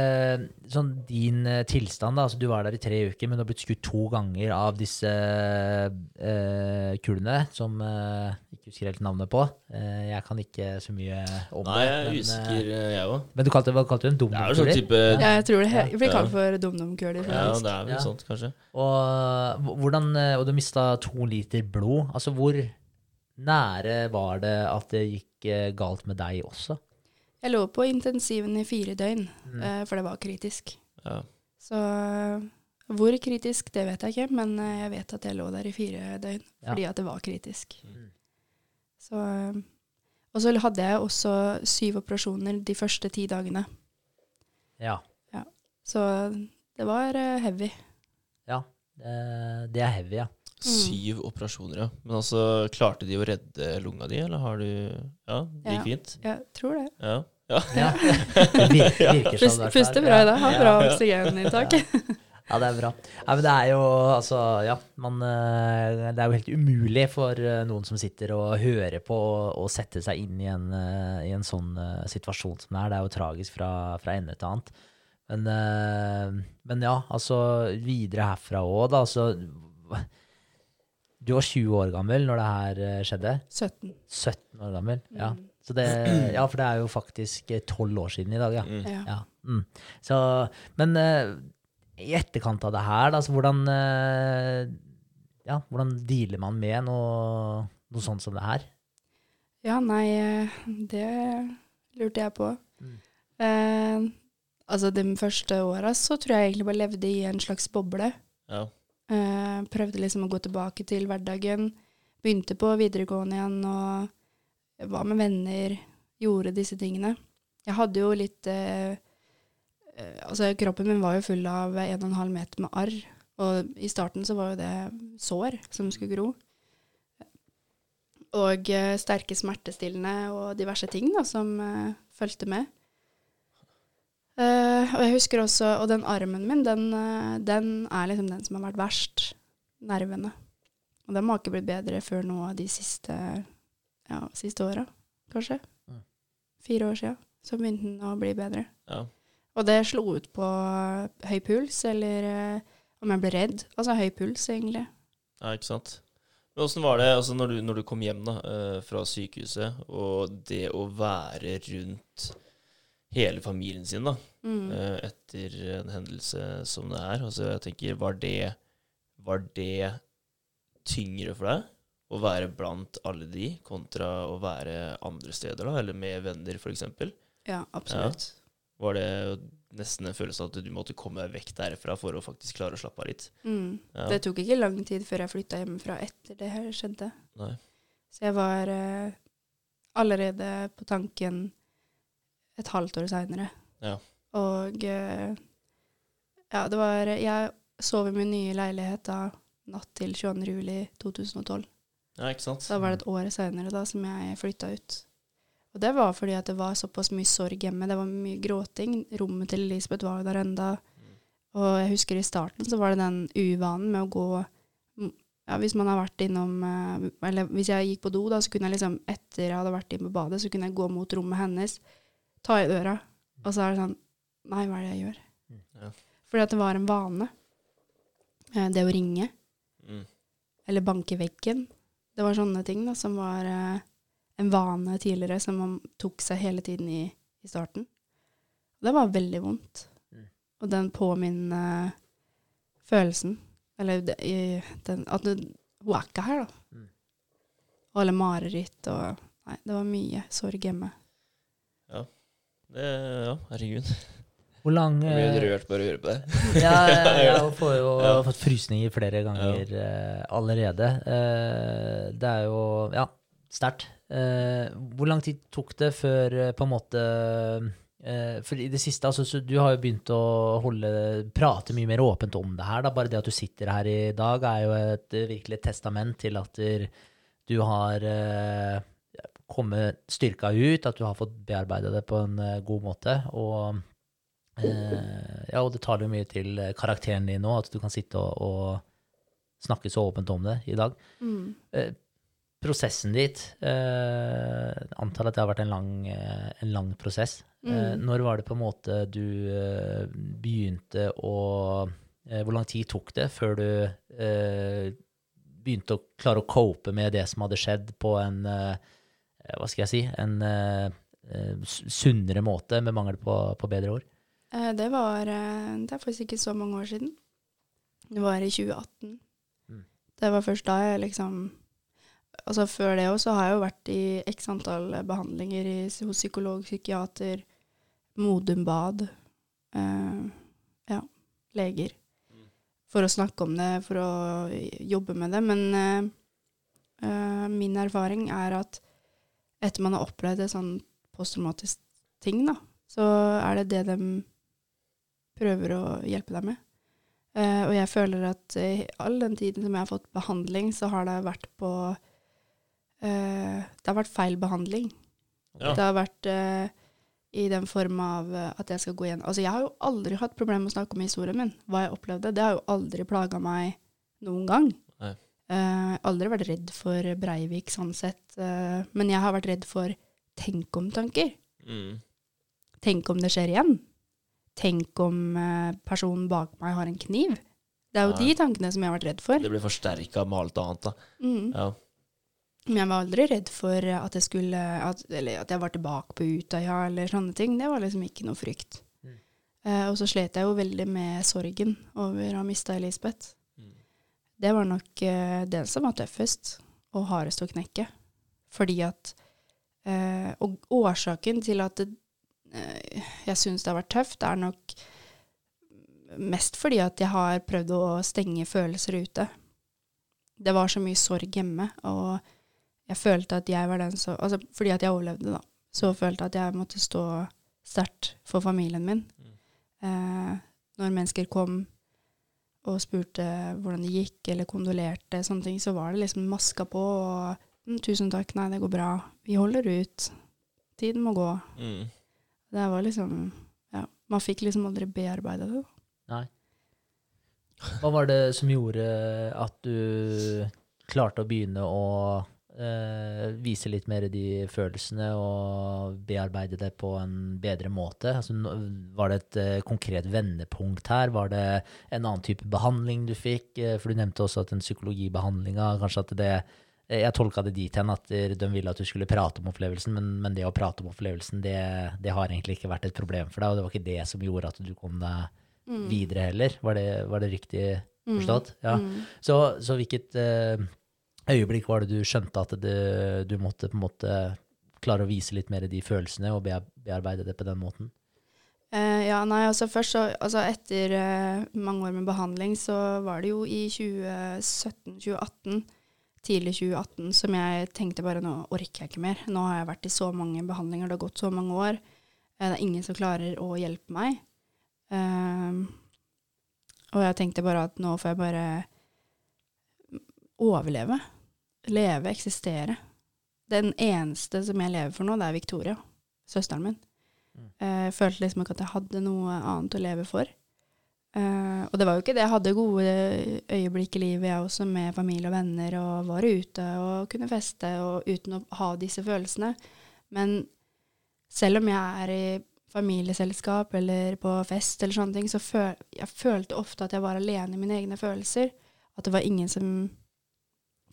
B: sånn din eh, tilstand, da? Altså, du var der i tre uker, men du har blitt skutt to ganger av disse uh, kulene, som uh, ikke husker helt navnet på. Uh, jeg kan ikke så mye om
A: Nei, jeg
B: det.
A: usikker,
B: eh,
A: jeg òg.
B: men du kalte, hva kalte du den?
A: Det er jo sånn type
C: Ja, jeg tror det Jeg blir kalt for dumdumkuler.
A: Ja, det er vel
B: Ja.
A: sånt, kanskje.
B: Og, hvordan, eh, og du mista to liter blod. Altså, hvor nære var det at det gikk eh, galt med deg også?
C: Jeg lå på intensiven i fire døgn,
B: Mm.
C: eh, for det var kritisk.
A: Ja.
C: Så eh, hvor kritisk, det vet jeg ikke, men eh, jeg vet at jeg lå der i fire døgn
B: Ja.
C: fordi at det var kritisk.
B: Mm.
C: Så, og så hadde jeg også syv operasjoner de første ti dagene.
B: Ja.
C: Så det var heavy.
B: ja. Det, det er heavy, ja.
A: Syv operasjoner, ja. Men altså, klarte de å redde lunga di, eller har du Ja, det gikk
C: Ja.
A: fint?
C: Jeg tror det.
A: Ja. ja. [laughs]
B: ja. Det virker, virker sånn.
C: puster bra i dag, har bra
A: Ja.
C: oksygeninntak.
B: Ja. Ja, det er bra. Ja, men det er jo altså, ja, man, eh, Det er jo helt umulig for eh, noen som sitter og hører på, å sette seg inn i en, eh, i en sånn situasjon som det er. Det er jo tragisk fra, fra ende til annet. Men, men ja, altså videre herfra òg, da. Altså Du var 20 år gammel når det her eh, skjedde.
C: 17.
B: 17 år gammel. Ja.
C: Mm.
B: Så det, [clears throat] ja, for det er jo faktisk eh, 12 år siden i dag, ja.
A: Mm.
C: Ja.
B: Ja. Mm. Så, men uh, i etterkant av det her, da, så hvordan uh, Ja, hvordan dealer man med noe, noe sånt som det her?
C: Ja, nei, eh, det lurte jeg på.
B: Mm.
C: Uh, altså, de første åra så tror jeg egentlig bare levde i en slags boble.
A: Ja.
C: Eh, prøvde liksom å gå tilbake til hverdagen. Begynte på videregående igjen og var med venner. Gjorde disse tingene. Jeg hadde jo litt eh, Altså, kroppen min var jo full av 1,5 meter med arr. Og i starten så var jo det sår som skulle gro. Og sterke smertestillende og diverse ting da, som fulgte med. Eh, og jeg husker også Og den armen min, den, eh, den er liksom den som har vært verst. Nervene. Og den har ikke blitt bedre før nå de siste, ja, siste åra, kanskje. Fire år sia. Så begynte den å bli bedre.
A: ja.
C: Og det slo ut på eh, høy puls, eller om jeg ble redd. Altså høy puls, egentlig.
A: Ja, ikke sant. Men åssen var det altså når, du, når du kom hjem da, fra sykehuset, og det å være rundt hele familien sin da,
C: Mm.
A: eh, etter en hendelse som det er? Altså, jeg tenker, var det, var det tyngre for deg å være blant alle de, kontra å være andre steder, da, eller med venner, f.eks.?
C: Ja, absolutt.
A: Var det nesten en følelse av at du måtte komme deg vekk derfra for å faktisk klare å slappe av litt?
C: Mm.
A: Ja.
C: Det tok ikke lang tid før jeg flytta hjemmefra etter det her skjedde.
A: Nei.
C: Så jeg var eh, allerede på tanken et halvt år seinere.
A: Ja.
C: Og eh, ja, det var Jeg sov i min nye leilighet da natt til 22. juli 2012.
A: Ja, ikke sant?
C: Da var det et år seinere da som jeg flytta ut. Og det var fordi at det var såpass mye sorg hjemme. Det var mye gråting. Rommet til Elisabeth var jo der enda. Og jeg husker i starten så var det den uvanen med å gå mm, ja, Hvis man har vært innom eh, Eller hvis jeg gikk på do, da, så kunne jeg liksom etter jeg hadde vært inne på badet, så kunne jeg gå mot rommet hennes, ta i døra, og så er det sånn Nei, hva er det jeg gjør?
A: Ja.
C: Fordi at det var en vane. Eh, Det å ringe,
A: Mm.
C: eller banke veggen. Det var sånne ting da, som var eh, en vane tidligere, som man tok seg hele tiden i, i starten. Det var veldig vondt.
B: Mm.
C: Og den påminnende følelsen, eller den, at du, hun er ikke her, da.
B: Mm.
C: Og alle mareritt og Nei, det var mye sorg hjemme.
A: Det, ja, herregud.
B: Hvor lang
A: Jeg blir
B: eh,
A: rørt bare å høre på det.
B: ja, jeg, jeg [laughs] får jo
A: Ja.
B: fått frysninger flere ganger eh, allerede. Eh, det er jo ja, sterkt. Eh, hvor lang tid tok det før på en måte eh, For i det siste, altså, så du har jo begynt å holde, prate mye mer åpent om det her. Da. Bare det at du sitter her i dag, er jo et virkelig testament til at du har kommet styrka ut, at du har fått bearbeida det på en eh, god måte. og Eh, ja, og det taler jo mye til eh, karakteren din nå, at du kan sitte og, og snakke så åpent om det i dag.
C: Mm.
B: Eh, prosessen dit eh, Antar at det har vært en lang, eh, en lang prosess.
C: Mm.
B: når var det på en måte du begynte å Hvor lang tid tok det før du eh, begynte å klare å cope med det som hadde skjedd, på en Hva skal jeg si En eh, eh, sunnere måte, med mangel på, på bedre ord?
C: Eh, Det var eh, Det er faktisk ikke så mange år siden. Det var i 2018.
B: Mm.
C: Det var først da jeg liksom Altså før det òg så har jeg jo vært i x antall behandlinger i, hos psykolog, psykiater, Modumbad, eh, ja, leger. For å snakke om det, for å jobbe med det. Men eh, eh, min erfaring er at etter man har opplevd et sånn posttraumatisk ting, da, så er det det de prøver å hjelpe deg med. Uh, og jeg føler at i all den tiden som jeg har fått behandling, så har det vært på uh, Det har vært feil behandling.
A: Ja.
C: Det har vært uh, I den form av at jeg skal gå igjen Altså, jeg har jo aldri hatt problemer med å snakke om historien min. Hva jeg opplevde. Det har jo aldri plaga meg noen gang. Eh, aldri vært redd for Breivik sånn sett. uh, men jeg har vært redd for tenk om-tanker.
A: Mm.
C: Tenk om det skjer igjen. Tenk om uh, personen bak meg har en kniv. Det er jo
A: Ja.
C: de tankene som jeg har vært redd for.
A: Det blir forsterka med alt annet, da.
C: Mm.
A: Ja.
C: Men jeg var aldri redd for at jeg skulle at, Eller at jeg var tilbake på Utøya eller sånne ting. Det var liksom ikke noe frykt.
B: Mm.
C: Og så slet jeg jo veldig med sorgen over å ha mista Elisabeth. Det var nok eh, det som var tøffest og hardest å knekke. Fordi at eh, Og årsaken til at det, eh, jeg syns det har vært tøft, er nok mest fordi at jeg har prøvd å stenge følelser ute. Det var så mye sorg hjemme, og jeg følte at jeg var den som Altså fordi at jeg overlevde, da. Så følte jeg at jeg måtte stå sterkt for familien min.
A: Mm.
C: Eh, når mennesker kom og spurte hvordan det gikk, eller kondolerte, sånne ting, så var det liksom maska på og mm, 'Tusen takk, nei, det går bra. Vi holder ut. Tiden må gå.'
A: Mm.
C: Det var liksom Ja. Man fikk liksom aldri bearbeida det.
B: Nei. Hva var det som gjorde at du klarte å begynne å eh, vise litt mer de følelsene og bearbeide det på en bedre måte? Altså, var det et uh, konkret vendepunkt her? Var det en annen type behandling du fikk? Uh, for du nevnte også at den psykologibehandlinga Kanskje at det Jeg tolka det dit hen at de ville at du skulle prate om opplevelsen, men, men det å prate om opplevelsen, det, det har egentlig ikke vært et problem for deg, og det var ikke det som gjorde at du kom deg
C: Mm.
B: videre heller. Var det, var det riktig
C: Mm.
B: forstått? Ja.
C: Mm.
B: Så, så hvilket øyeblikk var det du skjønte at det, du måtte på en måte klare å vise litt mer de følelsene og bearbeide det på den måten?
C: Uh, ja, nei, altså først så Altså etter uh, mange år med behandling, så var det jo i 2017-2018, tidlig 2018, som jeg tenkte bare nå orker jeg ikke mer. Nå har jeg vært i så mange behandlinger, det har gått så mange år. Uh, det er ingen som klarer å hjelpe meg. Og jeg tenkte bare at nå får jeg bare overleve. Leve, eksistere. Den eneste som jeg lever for nå, det er Victoria, søsteren min. Eh, Jeg følte liksom ikke at jeg hadde noe annet å leve for. Eh, og det var jo ikke det. Jeg hadde gode øyeblikk i livet, jeg også, med familie og venner, og var ute og kunne feste og uten å ha disse følelsene. Men selv om jeg er i familieselskap eller på fest eller sånne ting, så føl jeg følte ofte at jeg var alene i mine egne følelser. At det var ingen som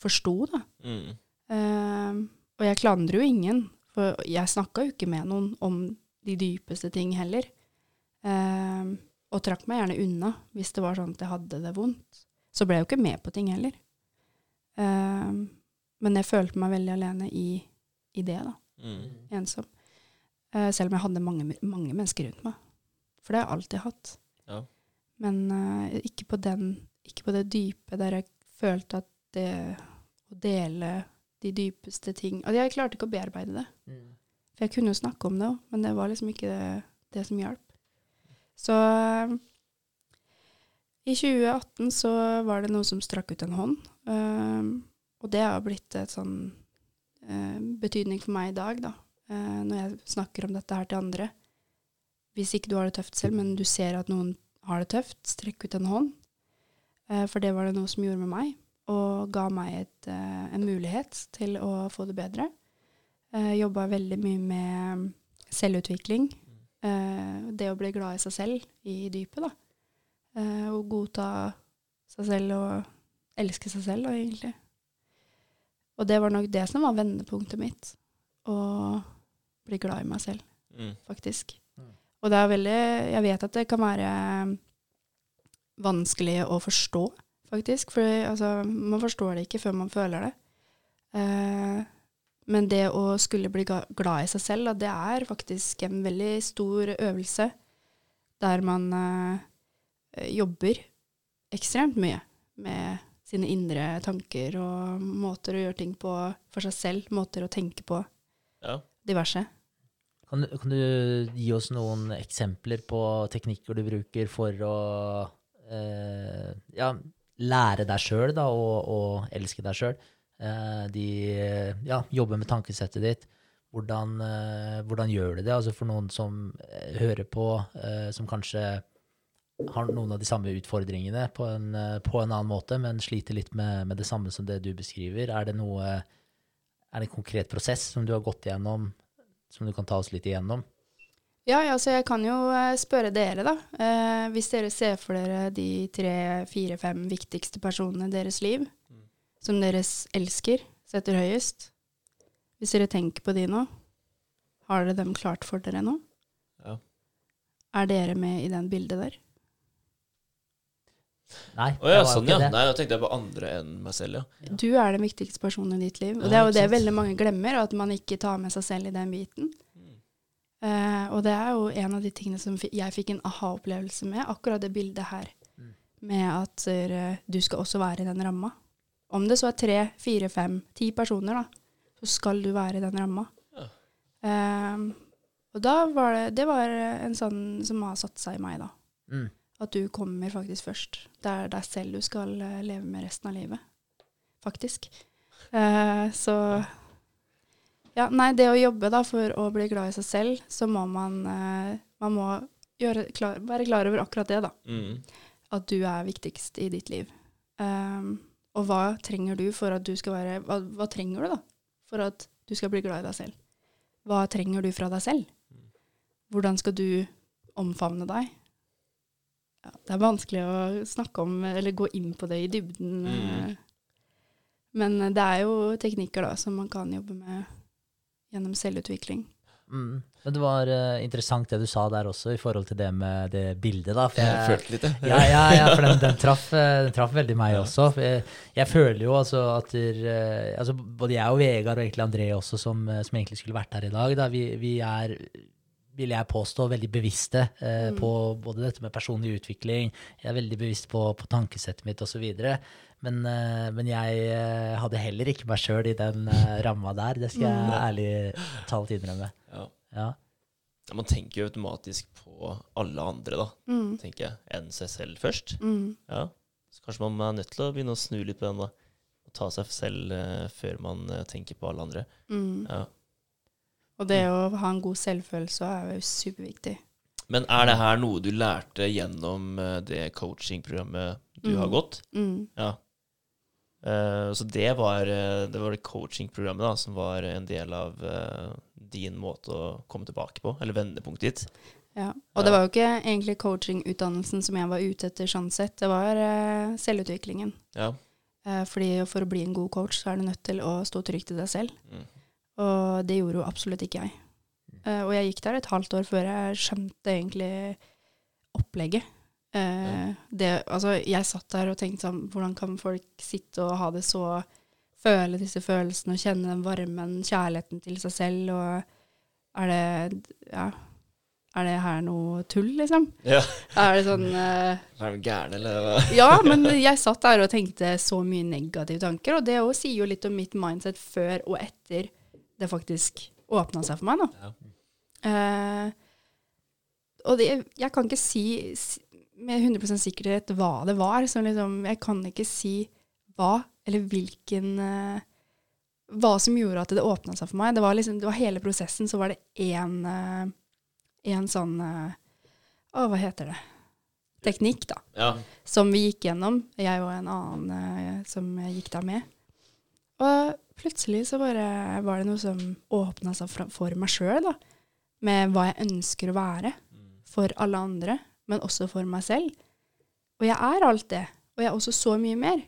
C: forsto, da.
A: Mm.
C: Uh, og jeg klandrer jo ingen, for jeg snakka jo ikke med noen om de dypeste ting heller. Uh, og trakk meg gjerne unna hvis det var sånn at jeg hadde det vondt. Så ble jeg jo ikke med på ting heller. Uh, men jeg følte meg veldig alene i, i det, da.
A: Mm.
C: Ensom. Eh, selv om jeg hadde mange, mange mennesker rundt meg. For det har jeg alltid hatt.
A: Ja.
C: Men eh, ikke, på den, ikke på det dype der jeg følte at det å dele de dypeste ting Og jeg klarte ikke å bearbeide det. For jeg kunne jo snakke om det òg, men det var liksom ikke det, det som hjalp. Så i 2018 så var det noe som strakk ut en hånd. eh, og det har blitt et sånn uh, betydning for meg i dag, da. Uh, når jeg snakker om dette her til andre. Hvis ikke du har det tøft selv, men du ser at noen har det tøft, strekk ut en hånd. Uh, for det var det noe som gjorde med meg, og ga meg et, eh, en mulighet til å få det bedre. Uh, Jobba veldig mye med selvutvikling. Eh, det å bli glad i seg selv i dypet, da. Eh, og godta seg selv og elske seg selv, da, egentlig. Og det var nok det som var vendepunktet mitt. Å bli glad i meg selv,
A: Mm.
C: faktisk.
B: Mm.
C: Og det er veldig Jeg vet at det kan være vanskelig å forstå, faktisk. For altså, man forstår det ikke før man føler det. Eh, men det å skulle bli glad i seg selv, da, det er faktisk en veldig stor øvelse. Der man eh, jobber ekstremt mye med sine indre tanker og måter å gjøre ting på for seg selv. Måter å tenke på.
A: Ja.
C: Diverse.
B: Kan, du- kan du gi oss noen eksempler på teknikker du bruker for å eh, ja, lære deg sjøl og, elske deg sjøl? Eh, de ja, jobber med tankesettet ditt. Hvordan, eh, hvordan gjør du det? Altså for noen som eh, hører på, som kanskje har noen av de samme utfordringene på en, på en annen måte, men sliter litt med, med det samme som det du beskriver. Er det noe Er det en konkret prosess som du har gått igjennom, som du kan ta oss litt igjennom?
C: Ja, ja, så jeg kan jo eh, spørre dere, da. Eh, hvis dere ser for dere de tre, fire, fem viktigste personene i deres liv, som dere elsker, setter høyest. Hvis dere tenker på de nå, har dere dem klart for dere nå?
A: Ja.
C: Er dere med i den bildet der?
B: Nei.
A: Å ja, sånn ja. Nei, da tenkte jeg på andre enn meg selv, ja.
C: Du er den viktigste personen i ditt liv. Og
A: Ja,
C: det er jo det veldig mange glemmer, at man ikke tar med seg selv i den biten. Eh, og det er jo en av de tingene som jeg fikk en aha-opplevelse med, akkurat det bildet her.
B: Mm.
C: Med at uh, du skal også være i den ramma. Om det så er tre, fire, fem, ti personer, da, så skal du være i den ramma.
A: Ja.
C: Eh, og da var det Det var en sånn som har satt seg i meg, da.
B: Mm.
C: At du kommer faktisk først. Det er deg selv du skal eh, leve med resten av livet. Faktisk. Eh, så Ja, nei, det å jobbe da for å bli glad i seg selv, så må man eh, Man må gjøre, klar, være klar over akkurat det, da.
A: Mm.
C: At du er viktigst i ditt liv. Um, og hva trenger du for at du skal være hva, hva trenger du, da? For at du skal bli glad i deg selv? Hva trenger du fra deg selv? Hvordan skal du omfavne deg? Ja, det er vanskelig å snakke om, eller gå inn på det i dybden.
A: Mm.
C: eh, Men det er jo teknikker da, som man kan jobbe med gjennom selvutvikling.
B: Mm. Men det var uh, interessant det du sa der også, i forhold til det med det bildet, da. For
A: Jeg
B: jeg,
A: følte litt det.
B: ja, ja, ja, for den, den, traff, eh, den traff veldig meg [laughs]
A: Ja.
B: også. Jeg, jeg føler jo altså at der, uh, altså både jeg og Vegard og egentlig André også, som, som egentlig skulle vært her i dag, da, vi, vi er, vil jeg påstå, veldig bevisste eh,
C: Mm.
B: på både dette med personlig utvikling, jeg er veldig bevisst på, på tankesettet mitt osv. Men, eh, men jeg eh, hadde heller ikke meg sjøl i den uh, ramma der, det skal jeg
C: Mm.
B: ærlig talt innrømme.
A: Ja.
B: Ja.
A: Ja, Man tenker jo automatisk på alle andre, da,
C: Mm.
A: tenker jeg, enn seg selv først.
C: Mm.
A: Ja. Så kanskje man er nødt til å begynne å snu litt på den, da. Og ta seg selv uh, før man uh, tenker på alle andre.
C: Mm.
A: Ja.
C: Og det å ha en god selvfølelse er jo superviktig.
A: Men er det her noe du lærte gjennom eh, det coachingprogrammet du har
C: Mm.
A: gått?
C: Mm.
A: Ja. Eh, så det var, eh, det var det coachingprogrammet da, som var en del av eh, din måte å komme tilbake på, eller vendepunktet ditt.
C: Ja. Og det var jo ikke egentlig coachingutdannelsen som jeg var ute etter sånn sett, det var selvutviklingen.
A: Ja.
C: Fordi for å bli en god coach, så er du nødt til å stå trygt i deg selv.
A: Mm.
C: Og det gjorde jo absolutt ikke jeg. Eh, og jeg gikk der et halvt år før jeg skjønte egentlig opplegget. Eh, det, altså, jeg satt der og tenkte sånn Hvordan kan folk sitte og ha det så Føle disse følelsene og kjenne den varmen, kjærligheten til seg selv, og er det Ja. Er det her noe tull, liksom?
A: ja.
C: Er det sånn uh, [laughs]
A: Er du gæren, eller? hva? [laughs]
C: ja, men jeg satt der og tenkte så mye negative tanker, og det òg sier jo litt om mitt mindset før og etter det faktisk åpna seg for meg, da.
A: Ja.
C: Uh, og det, jeg kan ikke si s- med 100% sikkerhet hva det var. Så liksom, jeg kan ikke si hva, eller hvilken uh, Hva som gjorde at det åpna seg for meg. Det var, liksom, det var hele prosessen, så var det én uh, en sånn uh, Å, hva heter det? Teknikk, da
A: Ja.
C: som vi gikk gjennom, jeg og en annen eh, som gikk der med. Og plutselig så bare var det noe som åpna seg for, for meg sjøl, da. Med hva jeg ønsker å være for alle andre, men også for meg selv. Og jeg er alt det, og jeg er også så mye mer.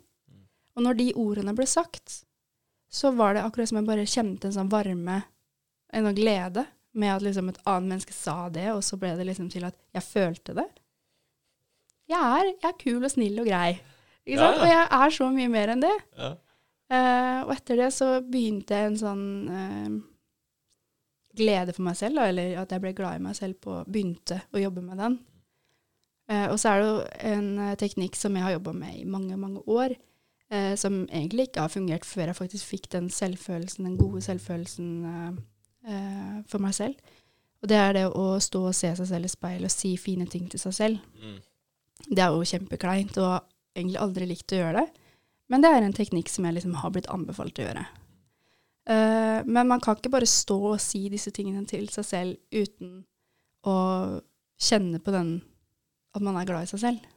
C: Og når de ordene ble sagt, så var det akkurat som jeg bare kjente en sånn varme, en sånn glede, med at liksom et annet menneske sa det, og så ble det liksom til at jeg følte det jeg er, jeg er kul og snill og grei. Ikke
A: Ja,
C: sant?
A: ja.
C: Og jeg er så mye mer enn det.
A: Ja.
C: Uh, og etter det så begynte jeg en sånn uh, glede for meg selv, da, eller at jeg ble glad i meg selv på Begynte å jobbe med den. Eh, og så er det jo en eh, teknikk som jeg har jobba med i mange, mange år, eh, som egentlig ikke har fungert før jeg faktisk fikk den selvfølelsen, den gode selvfølelsen for meg selv. Og det er det å stå og se seg selv i speilet og si fine ting til seg selv.
A: Mm.
C: Det er jo kjempekleint, og har egentlig aldri likt å gjøre det. Men det er en teknikk som jeg liksom har blitt anbefalt å gjøre. Eh, men man kan ikke bare stå og si disse tingene til seg selv uten å kjenne på den at man er glad i seg selv.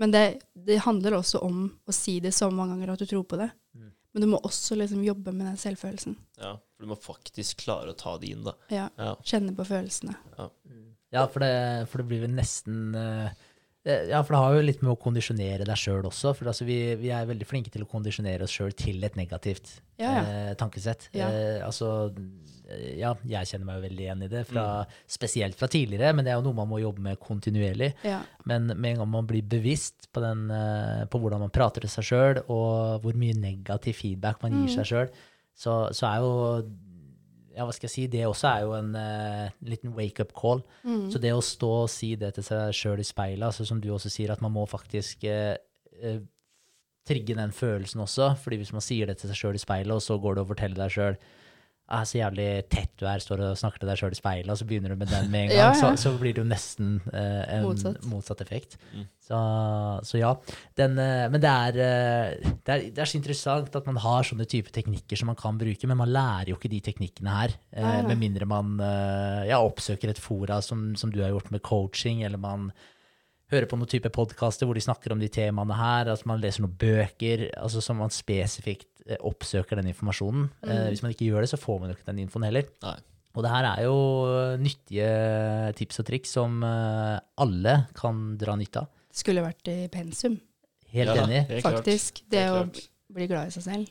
C: Men det, det handler også om å si det så mange ganger at du tror på det.
B: Mm.
C: Men du må også liksom jobbe med den selvfølelsen.
A: Ja, for du må faktisk klare å ta det inn, da.
C: Ja,
A: Ja.
C: Kjenne på følelsene.
B: Ja, for det, for det blir vel nesten eh, Ja, for det har jo litt med å kondisjonere deg sjøl også. For altså, vi, vi er veldig flinke til å kondisjonere oss sjøl til et negativt
C: Ja, ja.
B: eh, tankesett.
C: Ja.
B: Eh, altså, eh, ja, jeg kjenner meg jo veldig igjen i det, fra, spesielt fra tidligere, men det er jo noe man må jobbe med kontinuerlig. Men med en gang man blir bevisst på, den, eh, på hvordan man prater til seg sjøl, og hvor mye negativ feedback man gir
C: Mm.
B: seg sjøl, så, så er jo ja, hva skal jeg si, det også er jo en uh, liten wake-up call.
C: Mm.
B: Så det å stå og si det til seg sjøl i speilet, altså som du også sier, at man må faktisk uh, uh, trigge den følelsen også. fordi hvis man sier det til seg sjøl i speilet, og så går du og forteller deg sjøl ah, så jævlig tett du er, står og snakker til deg sjøl i speilet, og så begynner du med den med en [laughs] gang,
C: Ja, ja.
B: Så, så blir det jo nesten eh, en
C: Motsatt.
B: motsatt, effekt.
A: Mm.
B: Så, så ja. Den, eh, men det er, eh, det, er, det er så interessant at man har sånne type teknikker som man kan bruke, men man lærer jo ikke de teknikkene her, eh,
C: nei.
B: med mindre man eh, ja, oppsøker et fora som, som du har gjort med coaching, eller man hører på noen type podkaster hvor de snakker om de temaene her, at man leser noen bøker, altså som man spesifikt eh, oppsøker den informasjonen. Eh,
C: Mm.
B: hvis man ikke gjør det, så får man jo ikke den infoen heller.
A: Nei.
B: Og det her er jo nyttige tips og triks som eh, alle kan dra nytte av.
C: Skulle vært i pensum,
B: Helt
A: Ja,
B: enig.
C: faktisk. Det å bli glad i seg selv.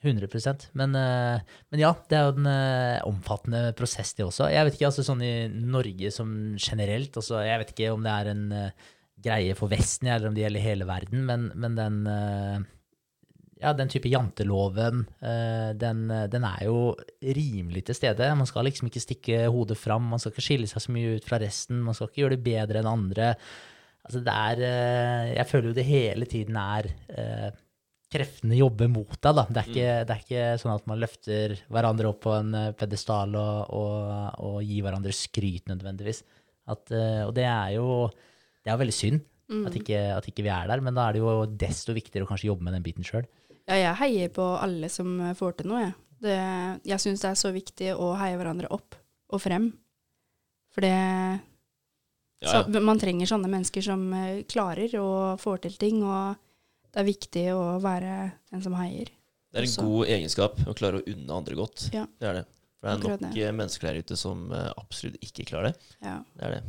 B: 100% men, eh, men ja, det er jo en eh, omfattende prosess, det også. Jeg vet ikke, altså sånn i Norge som generelt altså, Jeg vet ikke om det er en eh, greie for Vesten, eller om det gjelder hele verden, men, men den ja, den type janteloven, den, den er jo rimelig til stede. Man skal liksom ikke stikke hodet fram, man skal ikke skille seg så mye ut fra resten, man skal ikke gjøre det bedre enn andre. Altså det er Jeg føler jo det hele tiden er kreftene jobber mot deg, da. Det er, ikke, det er ikke sånn at man løfter hverandre opp på en eh, pedestal og, og, og gir hverandre skryt nødvendigvis. At, eh, og det er jo det er veldig synd
C: Mm.
B: at, ikke, at ikke vi er der, men da er det jo desto viktigere å kanskje jobbe med den biten sjøl.
C: Ja, jeg heier på alle som eh, får til noe, jeg. Det, jeg syns det er så viktig å heie hverandre opp og frem. For det
A: Ja,
C: så,
A: ja.
C: Man trenger sånne mennesker som klarer og får til ting, og det er viktig å være den som heier.
A: Det er en
C: også.
A: god egenskap å klare å unne andre godt.
C: Ja.
A: Det er det. For det er
C: Akkurat
A: nok
C: det.
A: eh, mennesker der ute som eh, absolutt ikke klarer det.
C: Ja.
A: Det er det.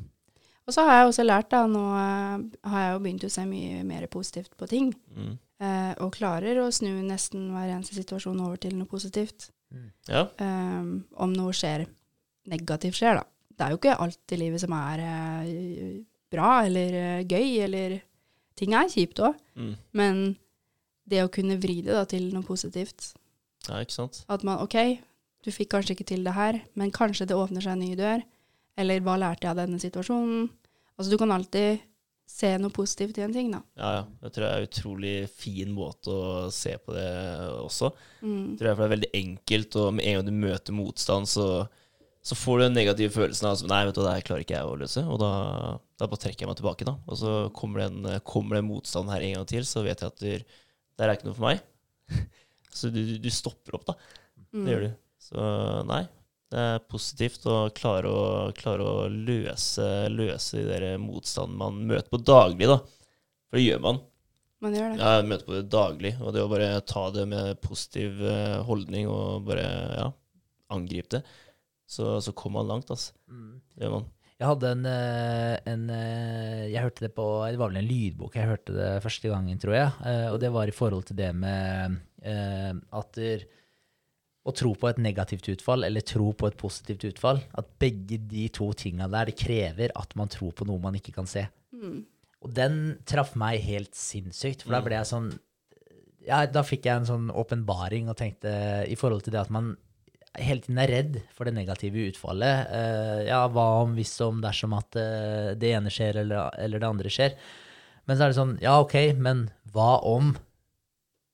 C: Og så har jeg også lært, da, nå eh, har jeg jo begynt å se mye mer positivt på ting,
A: Mm.
C: eh, og klarer å snu nesten hver eneste situasjon over til noe positivt.
A: Ja.
C: Um, om noe skjer, negativt skjer, da. Det er jo ikke alt i livet som er eh, bra eller eh, gøy, eller Ting er kjipt òg,
A: Mm.
C: men det å kunne vri det da, til noe positivt
A: ja, ikke sant.
C: At man OK, du fikk kanskje ikke til det her, men kanskje det åpner seg en ny dør. Eller hva lærte jeg av denne situasjonen? Altså, du kan alltid se noe positivt i en ting, da.
A: Ja, ja. Det tror jeg er en utrolig fin måte å se på det også.
C: Mm.
A: tror jeg for det er veldig enkelt, og med en gang du møter motstand, så, så får du den negative følelsen av at nei, vet du, det her klarer ikke jeg å løse. Og da, da bare trekker jeg meg tilbake, da. Og så kommer det en, kommer det en motstand her en gang til, så vet jeg at det det er ikke noe for meg. [laughs] Så du, du stopper opp, da.
C: Mm.
A: Det gjør du. Så nei, det er positivt å klare å, klare å løse, løse de der motstandene man møter på daglig, da. For det gjør man.
C: Man gjør det.
A: Ja, jeg møter på det daglig, og det å bare ta det med positiv eh, holdning og bare ja, angripe det, så, så kommer man langt, altså. Det gjør man.
B: Jeg hadde en, eh, en eh, Jeg hørte det på Det var vel en lydbok jeg hørte det første gangen, tror jeg. eh, Og det var i forhold til det med at der, å tro på et negativt utfall eller tro på et positivt utfall. At begge de to tinga der, det krever at man tror på noe man ikke kan se.
C: Mm.
B: Og den traff meg helt sinnssykt, for da
A: Mm.
B: ble jeg sånn ja, Da fikk jeg en sånn åpenbaring og tenkte i forhold til det at man hele tiden er redd for det negative utfallet. Uh, ja, hva om, hvis om, dersom at uh, det ene skjer eller, eller det andre skjer. Men så er det sånn, ja, ok, men hva om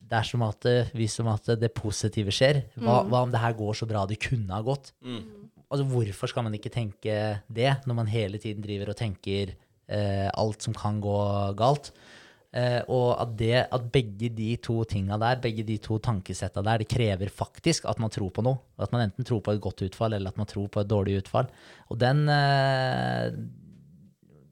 B: dersom at det, hvis om at det positive skjer? Hva,
C: Mm.
B: hva om det her går så bra det kunne ha gått?
A: Mm.
B: Altså, hvorfor skal man ikke tenke det, når man hele tiden driver og tenker uh, alt som kan gå galt? Eh, og at, det, at begge de to tinga der, begge de to tankesetta der, det krever faktisk at man tror på noe. At man enten tror på et godt utfall, eller at man tror på et dårlig utfall. Og den eh,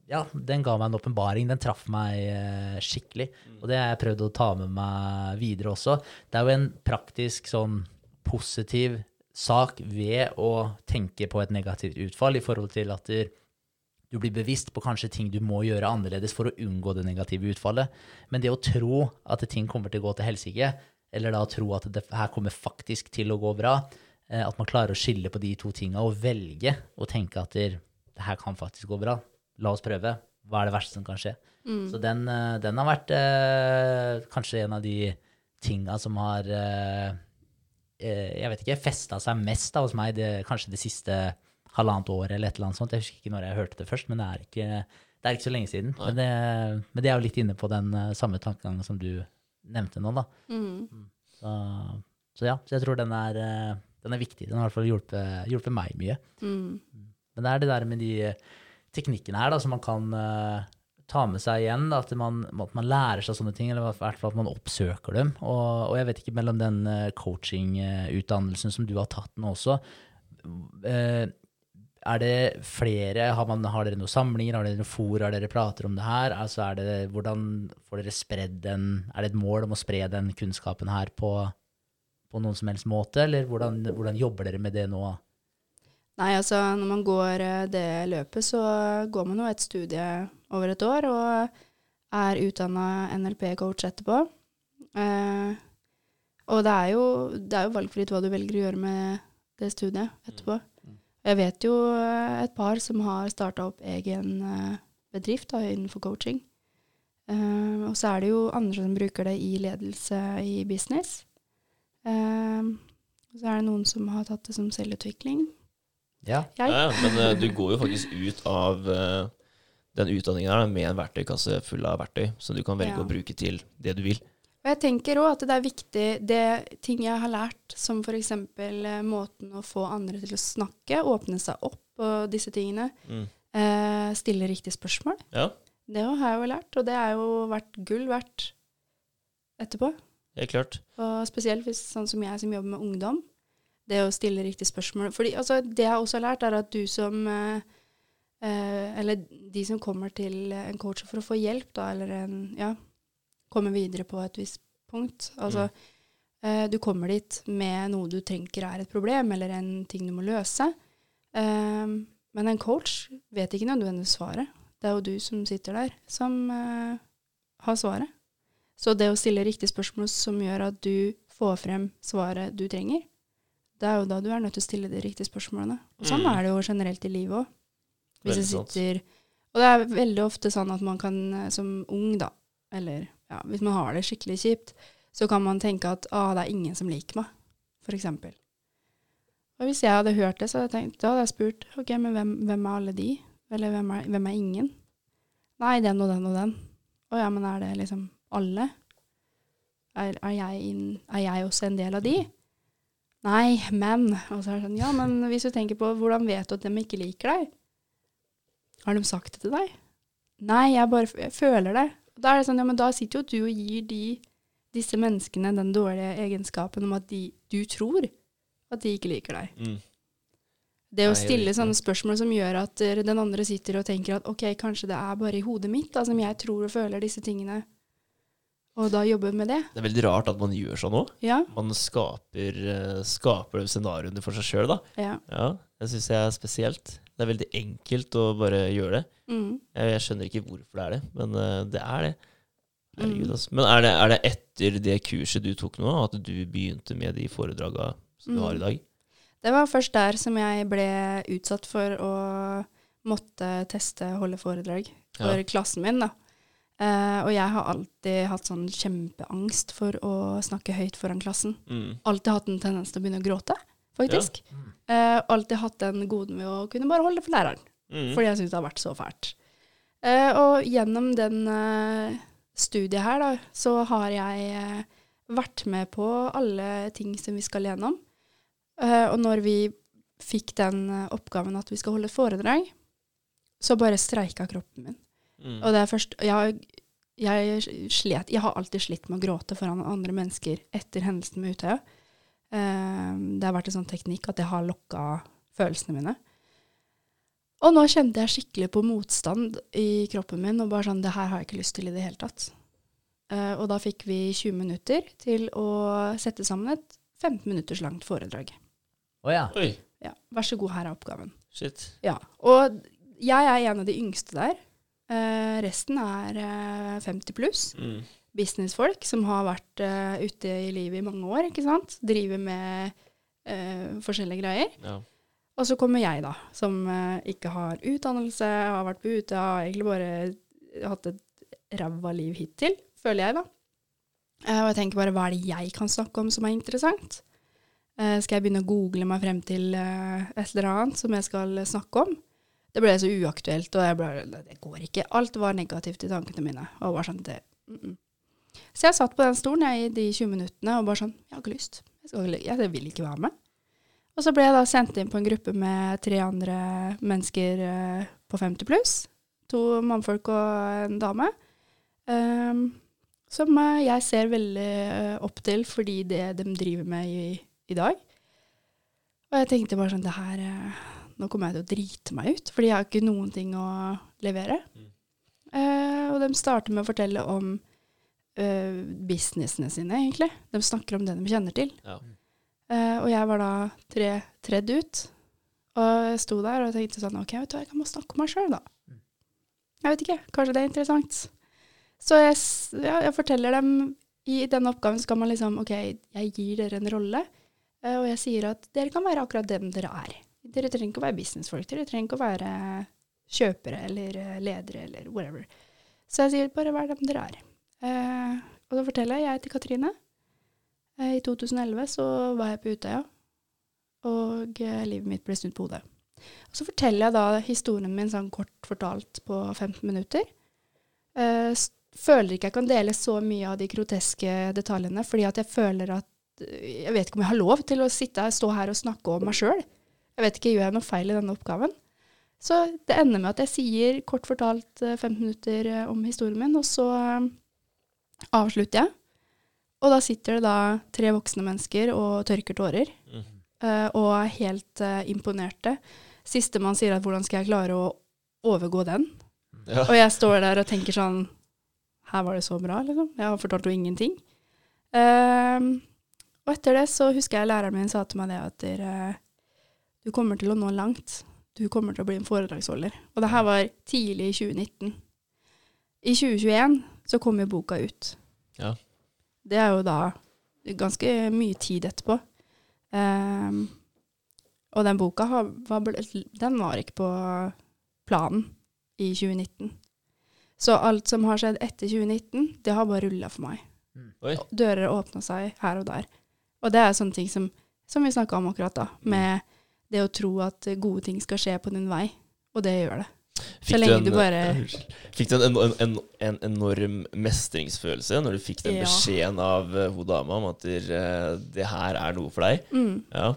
B: ja, den ga meg en åpenbaring. Den traff meg eh, skikkelig. Og det har jeg prøvd å ta med meg videre også. Det er jo en praktisk sånn positiv sak ved å tenke på et negativt utfall i forhold til at du, du blir bevisst på kanskje ting du må gjøre annerledes for å unngå det negative utfallet. Men det å tro at ting kommer til å gå til helsike, eller da tro at det her kommer faktisk til å gå bra, eh, at man klarer å skille på de to tinga og velge å tenke at det, her kan faktisk gå bra. La oss prøve. Hva er det verste som kan skje? Så den, eh, den har vært eh, kanskje en av de tinga som har eh, eh, jeg vet ikke, festa seg mest da, hos meg det, kanskje det siste halvannet år eller et eller annet sånt. Jeg husker ikke når jeg hørte det først, men det er ikke, det er ikke så lenge siden. Men det, men det er jo litt inne på den eh, samme tankegangen som du nevnte nå, da.
C: Mm.
B: Så, så ja, så jeg tror den er, eh, den er viktig. Den har i hvert fall hjulpet, hjulpet meg mye.
C: Mm.
B: Men det er det der med de eh, teknikkene her da, som man kan ta med seg igjen. Da, at, man, at man lærer seg sånne ting, eller i hvert fall at man oppsøker dem. Og, og jeg vet ikke, mellom den coachingutdannelsen som du har tatt nå også, eh, er det flere, har, man, har dere noen samlinger, har dere noen fora har dere prater om det her? Altså er det, hvordan får dere spredd den, er det et mål om å spre den kunnskapen her på, på noen som helst måte, eller hvordan, hvordan jobber dere med det nå?
C: Nei, altså når man går eh, det løpet, så går man jo et studie over et år og er utdanna NLP-coach etterpå. Eh, og det er, jo, det er jo valgfritt hva du velger å gjøre med det studiet etterpå. Jeg vet jo eh, et par som har starta opp egen eh, bedrift da, innenfor coaching. Uh, og så er det jo andre som bruker det i ledelse i business. Eh, og så er det noen som har tatt det som selvutvikling.
B: Ja.
A: Ja, men uh, du går jo faktisk ut av den utdanningen her med en verktøykasse full av verktøy som du kan velge
C: Ja.
A: å bruke til det du vil.
C: Og jeg tenker òg at det er viktig, det ting jeg har lært, som f.eks. Eh, måten å få andre til å snakke, åpne seg opp og disse tingene,
A: Mm.
C: eh, stille riktige spørsmål.
A: Ja,
C: Det har jeg jo lært, og det er jo vært gull verdt etterpå.
A: helt klart.
C: Og spesielt hvis sånn som jeg som jobber med ungdom, det å stille riktige spørsmål. Fordi altså, det jeg også har lært, er at du som eh, eh, Eller de som kommer til en coach for å få hjelp, da, eller en Ja, komme videre på et visst punkt. Altså, eh, du kommer dit med noe du tenker er et problem, eller en ting du må løse. Eh, men en coach vet ikke nødvendigvis svaret. Det er jo du som sitter der, som eh, har svaret. Så det å stille riktige spørsmål som gjør at du får frem svaret du trenger, det er jo da du er nødt til å stille de riktige spørsmålene. Og sånn
A: Mm.
C: er det jo generelt i livet òg. Hvis
A: sant.
C: sitter Og det er veldig ofte sånn at man kan eh, som ung, da, eller ja, hvis man har det skikkelig kjipt, så kan man tenke at ah, det er ingen som liker meg, eksempel. Og hvis jeg hadde hørt det, så hadde jeg tenkt, da hadde jeg spurt ok, men hvem, hvem er alle de? Eller hvem er, hvem er ingen? Nei, den og den og den. Å ja, men er det liksom alle? Er, er, jeg inn, er jeg også en del av de? Nei, men Og så er det sånn, ja, men hvis du tenker på hvordan vet du at de ikke liker deg? Har de sagt det til deg? Nei, jeg bare jeg føler det. Da er det sånn, ja, men da sitter jo du og gir de, disse menneskene den dårlige egenskapen om at de, du tror at de ikke liker deg.
A: Mm.
C: Det å stille sånne spørsmål som gjør at eh, den andre sitter og tenker at ok, kanskje det er bare i hodet mitt da, som jeg tror og føler disse tingene, og da jobbe med det.
A: Det er veldig rart at man gjør sånn òg.
C: Ja,
A: Man skaper, eh, skaper scenarioene for seg sjøl, da.
C: ja.
A: Ja, det syns jeg er spesielt. Det er veldig enkelt å bare gjøre det.
C: Mm.
A: Jeg, jeg skjønner ikke hvorfor det er det, men uh, det er det. Herregud,
C: Mm.
A: altså. Men er det, er det etter det kurset du tok nå, at du begynte med de foredraga som du har i
C: Mm.
A: dag?
C: Det var først der som jeg ble utsatt for å måtte teste holde foredrag for
A: Ja.
C: klassen min, da. Uh, og jeg har alltid hatt sånn kjempeangst for å snakke høyt foran klassen.
A: Mm.
C: Alltid hatt en tendens til å begynne å gråte, faktisk.
B: Mm.
C: Uh, alltid hatt den goden med å kunne bare holde det for læreren.
A: Mm.
C: Fordi jeg syns det har vært så fælt. Uh, og gjennom den uh, studiet her, da, så har jeg vært med på alle ting som vi skal gjennom. Og når vi fikk den oppgaven at vi skal holde et foredrag, så bare streika kroppen min.
A: Mm.
C: Og det er først Jeg jeg slet Jeg har alltid slitt med å gråte foran andre mennesker etter hendelsen med Utøya. Eh, det har vært en sånn teknikk at jeg har lokka følelsene mine. Og nå kjente jeg skikkelig på motstand i kroppen min, og bare sånn Det her har jeg ikke lyst til i det hele tatt. Eh, og da fikk vi 20 minutter til å sette sammen et 15 minutters langt foredrag.
B: Å ja.
A: Oi,
C: Ja, vær så god, her er oppgaven.
A: shit.
C: Ja, og jeg er en av de yngste der. Eh, resten er eh, 50 pluss.
A: Mm.
C: Businessfolk som har vært uh, ute i livet i mange år, ikke sant. Driver med uh, forskjellige greier.
A: Ja.
C: Og så kommer jeg, da, som uh, ikke har utdannelse, har vært på ute, har egentlig bare hatt et ræva liv hittil, føler jeg, da. Og jeg tenker bare, hva er det jeg kan snakke om som er interessant? Skal jeg begynne å google meg frem til et eller annet som jeg skal snakke om? Det ble så uaktuelt, og jeg ble, det går ikke. Alt var negativt i tankene mine. Og var sånn, det, mm -mm. Så jeg satt på den stolen jeg, i de 20 minuttene og bare sånn, jeg har ikke lyst. Jeg, skal, jeg vil ikke være med. Og så ble jeg da sendt inn på en gruppe med tre andre mennesker eh, på 50 pluss. To mannfolk og en dame. Um, som eh, jeg ser veldig eh, opp til fordi det de driver med i, i dag. Og jeg tenkte bare sånn det her Nå kommer jeg til å drite meg ut, fordi jeg har ikke noen ting å levere.
A: Mm.
C: Uh, og de starter med å fortelle om eh, businessene sine, egentlig. De snakker om det de kjenner til.
A: Ja.
C: Uh, og jeg var da tre, tredd ut. Og jeg sto der og tenkte sånn OK, vet du hva, jeg kan bare snakke om meg sjøl, da. Jeg vet ikke, kanskje det er interessant. Så jeg, ja, jeg forteller dem I denne oppgaven skal man liksom OK, jeg gir dere en rolle, uh, og jeg sier at dere kan være akkurat den dere er. Dere trenger ikke å være businessfolk, dere trenger ikke å være kjøpere eller ledere eller whatever. Så jeg sier bare vær dem dere er. Eh, og da forteller jeg, jeg heter Katrine. Eh, I 2011 så var jeg på Utøya, og eh, livet mitt ble snudd på hodet. Og så forteller jeg da historien min sånn kort fortalt på 15 minutter. Eh, føler ikke jeg kan dele så mye av de groteske detaljene, fordi at jeg føler at eh, Jeg vet ikke om jeg har lov til å sitte her, stå her og snakke om meg sjøl. Jeg vet ikke, gjør jeg noe feil i denne oppgaven? Så det ender med at jeg sier kort fortalt eh, 15 minutter eh, om historien min, og så avslutter jeg. Og da sitter det da tre voksne mennesker og tørker tårer,
A: Mm.
C: og er helt uh, imponerte. Sistemann sier at hvordan skal jeg klare å overgå den?
A: Ja.
C: Og jeg står der og tenker sånn Her var det så bra, liksom. Jeg har fortalt henne ingenting. Ehm, og etter det så husker jeg læreren min sa til meg det at dere, du kommer til å nå langt. Du kommer til å bli en foredragsholder. Og det her var tidlig i 2019. I 2021 så kom jo boka ut.
A: Ja.
C: Det er jo da ganske mye tid etterpå. Um, og den boka har, var, den var ikke på planen i 2019. Så alt som har skjedd etter 2019, det har bare rulla for meg.
A: Oi.
C: Dører åpna seg her og der. Og det er sånne ting som, som vi snakka om akkurat da, med det å tro at gode ting skal skje på din vei. Og det gjør det.
A: Fikk
C: du,
A: en-
C: du bare- [laughs]
A: Fikk du en, en, en, en enorm mestringsfølelse når du fikk den
C: Ja.
A: beskjeden av uh, hun dama om at der, det her er noe for deg?
C: Mm.
A: Ja.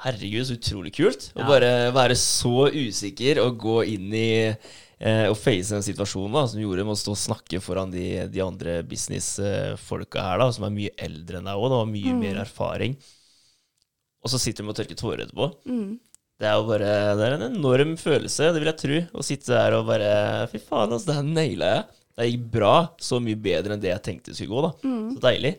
A: Herregud, så utrolig kult. Å bare være så usikker og gå inn i eh, og face den situasjonen da, som gjorde med å stå og snakke foran de, de andre businessfolka her, da, som er mye eldre enn deg òg, og mye
C: Mm.
A: mer erfaring. Og så sitter de og tørker tårer etterpå.
C: Mm.
A: Det er jo bare Det er en enorm følelse, det vil jeg tro. Å sitte der og bare Fy faen, altså, det her naila jeg. Det gikk bra. Så mye bedre enn det jeg tenkte det skulle gå, da.
C: Mm.
A: Så deilig.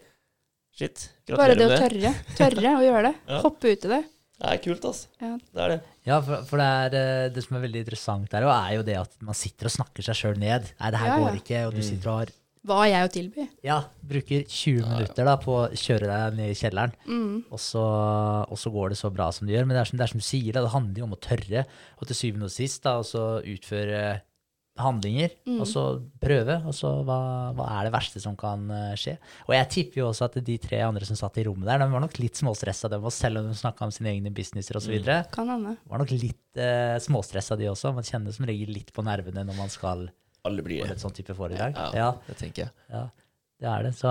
A: Shit.
C: Bare det
A: Gratulerer
C: å
A: med det.
C: tørre. Tørre å gjøre det. [laughs]
A: Ja.
C: Hoppe ut i det.
A: Det er kult, altså.
C: Ja.
A: Det er det.
B: Ja, for, for det, er, eh, det som er veldig interessant der, og er jo det at man sitter og snakker seg sjøl ned. Nei, det her
C: Ja, ja.
B: går ikke, og du
A: Mm.
B: sitter og har
C: Hva har jeg å tilby?
B: Ja, bruker 20
A: Ja, ja.
B: minutter da på å kjøre deg ned i kjelleren,
C: Mm.
B: og så, og så går det så bra som det gjør. Men det er som, det er som du sier, da, det handler jo om å tørre, og til syvende og sist da, også utføre handlinger,
C: Mm.
B: og så prøve, og så hva, hva er det verste som kan eh, skje. Og jeg tipper jo også at de tre andre som satt i rommet der, de var nok litt småstressa, dem, og selv om de snakka om sine egne businesser osv.
A: Mm.
B: videre
C: Kan hende.
B: var nok litt eh, småstressa de også. Man kjenner som regel litt på nervene når man skal
A: Alle blir det.
B: et sånt type foredrag.
A: Ja,
B: Ja,
A: det tenker jeg.
B: ja. det er det. Så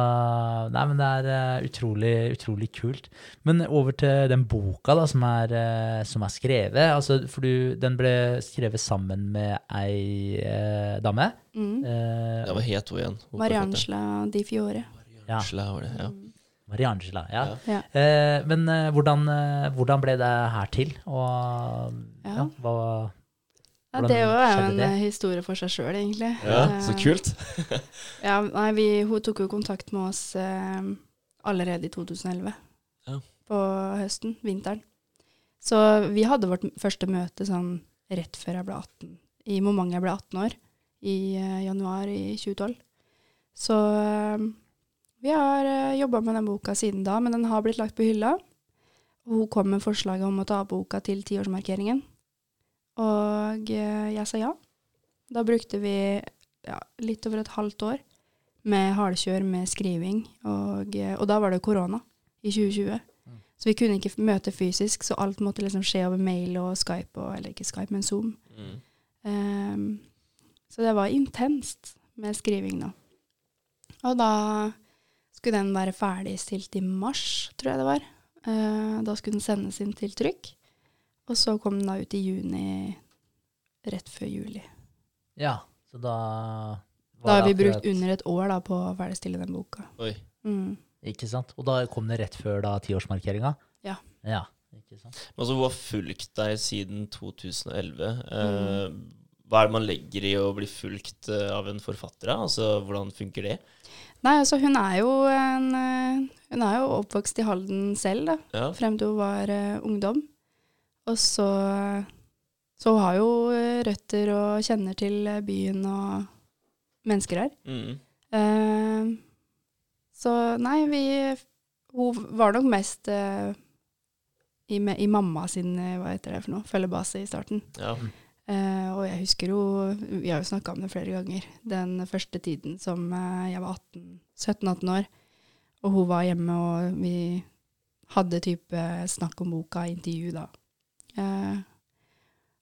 B: Nei, men det er eh, utrolig, utrolig kult. Men over til den boka da, som er, eh, som er skrevet. Altså, for du, den ble skrevet sammen med ei eh, dame.
C: Mm.
B: Eh,
A: Ja, hva het hun igjen?
C: Mariangela Di Fiore.
A: Mariangela var det, ja.
B: Mariangela, ja.
C: Ja.
B: Eh, men eh, hvordan, hvordan ble det her til? Og ja,
C: Ja.
B: hva
C: Ja, det er jo en
B: det?
C: historie for seg sjøl, egentlig.
A: Ja, så kult. [laughs]
C: Ja, nei, vi, hun tok jo kontakt med oss eh, allerede i 2011.
A: Ja.
C: På høsten, vinteren. Så vi hadde vårt første møte sånn rett før jeg ble 18. I moment jeg ble 18 år. I eh, januar i 2012. Så eh, vi har uh, jobba med den boka siden da, men den har blitt lagt på hylla. Og hun kom med forslaget om å ta boka til tiårsmarkeringen. Og eh, jeg sa ja. Da brukte vi ja, litt over et halvt år med hardkjør med skriving. Og, eh, og da var det korona i 2020.
B: Mm.
C: Så vi kunne ikke møte fysisk, så alt måtte liksom skje over mail og Skype, og, eller ikke Skype, men Zoom.
A: Mm.
C: Um, så det var intenst med skriving da. Og da skulle den være ferdigstilt i mars, tror jeg det var. Uh, da skulle den sendes inn til trykk. Og så kom den da ut i juni, rett før juli.
B: Ja, så da var
C: Da har vi brukt under et år da på å ferdigstille den boka.
A: Oi.
C: Mm.
B: Ikke sant? Og da kom det rett før da tiårsmarkeringa?
C: Ja.
B: Ja, ikke sant?
A: Men altså, hun har fulgt deg siden 2011. Eh,
C: Mm.
A: hva er det man legger i å bli fulgt eh, av en forfatter? da? Altså, hvordan funker det?
C: Nei, altså hun er jo en eh, Hun er jo oppvokst i Halden selv, da.
A: Ja.
C: Frem til hun var uh, ungdom. Og så Så har jo eh, røtter og kjenner til eh, byen og mennesker her.
A: Mm.
C: Uh, så nei, vi Hun var nok mest uh, i, i mamma sin Hva heter det for noe? Følgebase i starten.
A: ja.
C: Uh, og jeg husker jo Vi har jo snakka om det flere ganger. Den første tiden som jeg var 17-18 år, og hun var hjemme, og vi hadde type snakk om boka, intervju da. Eh,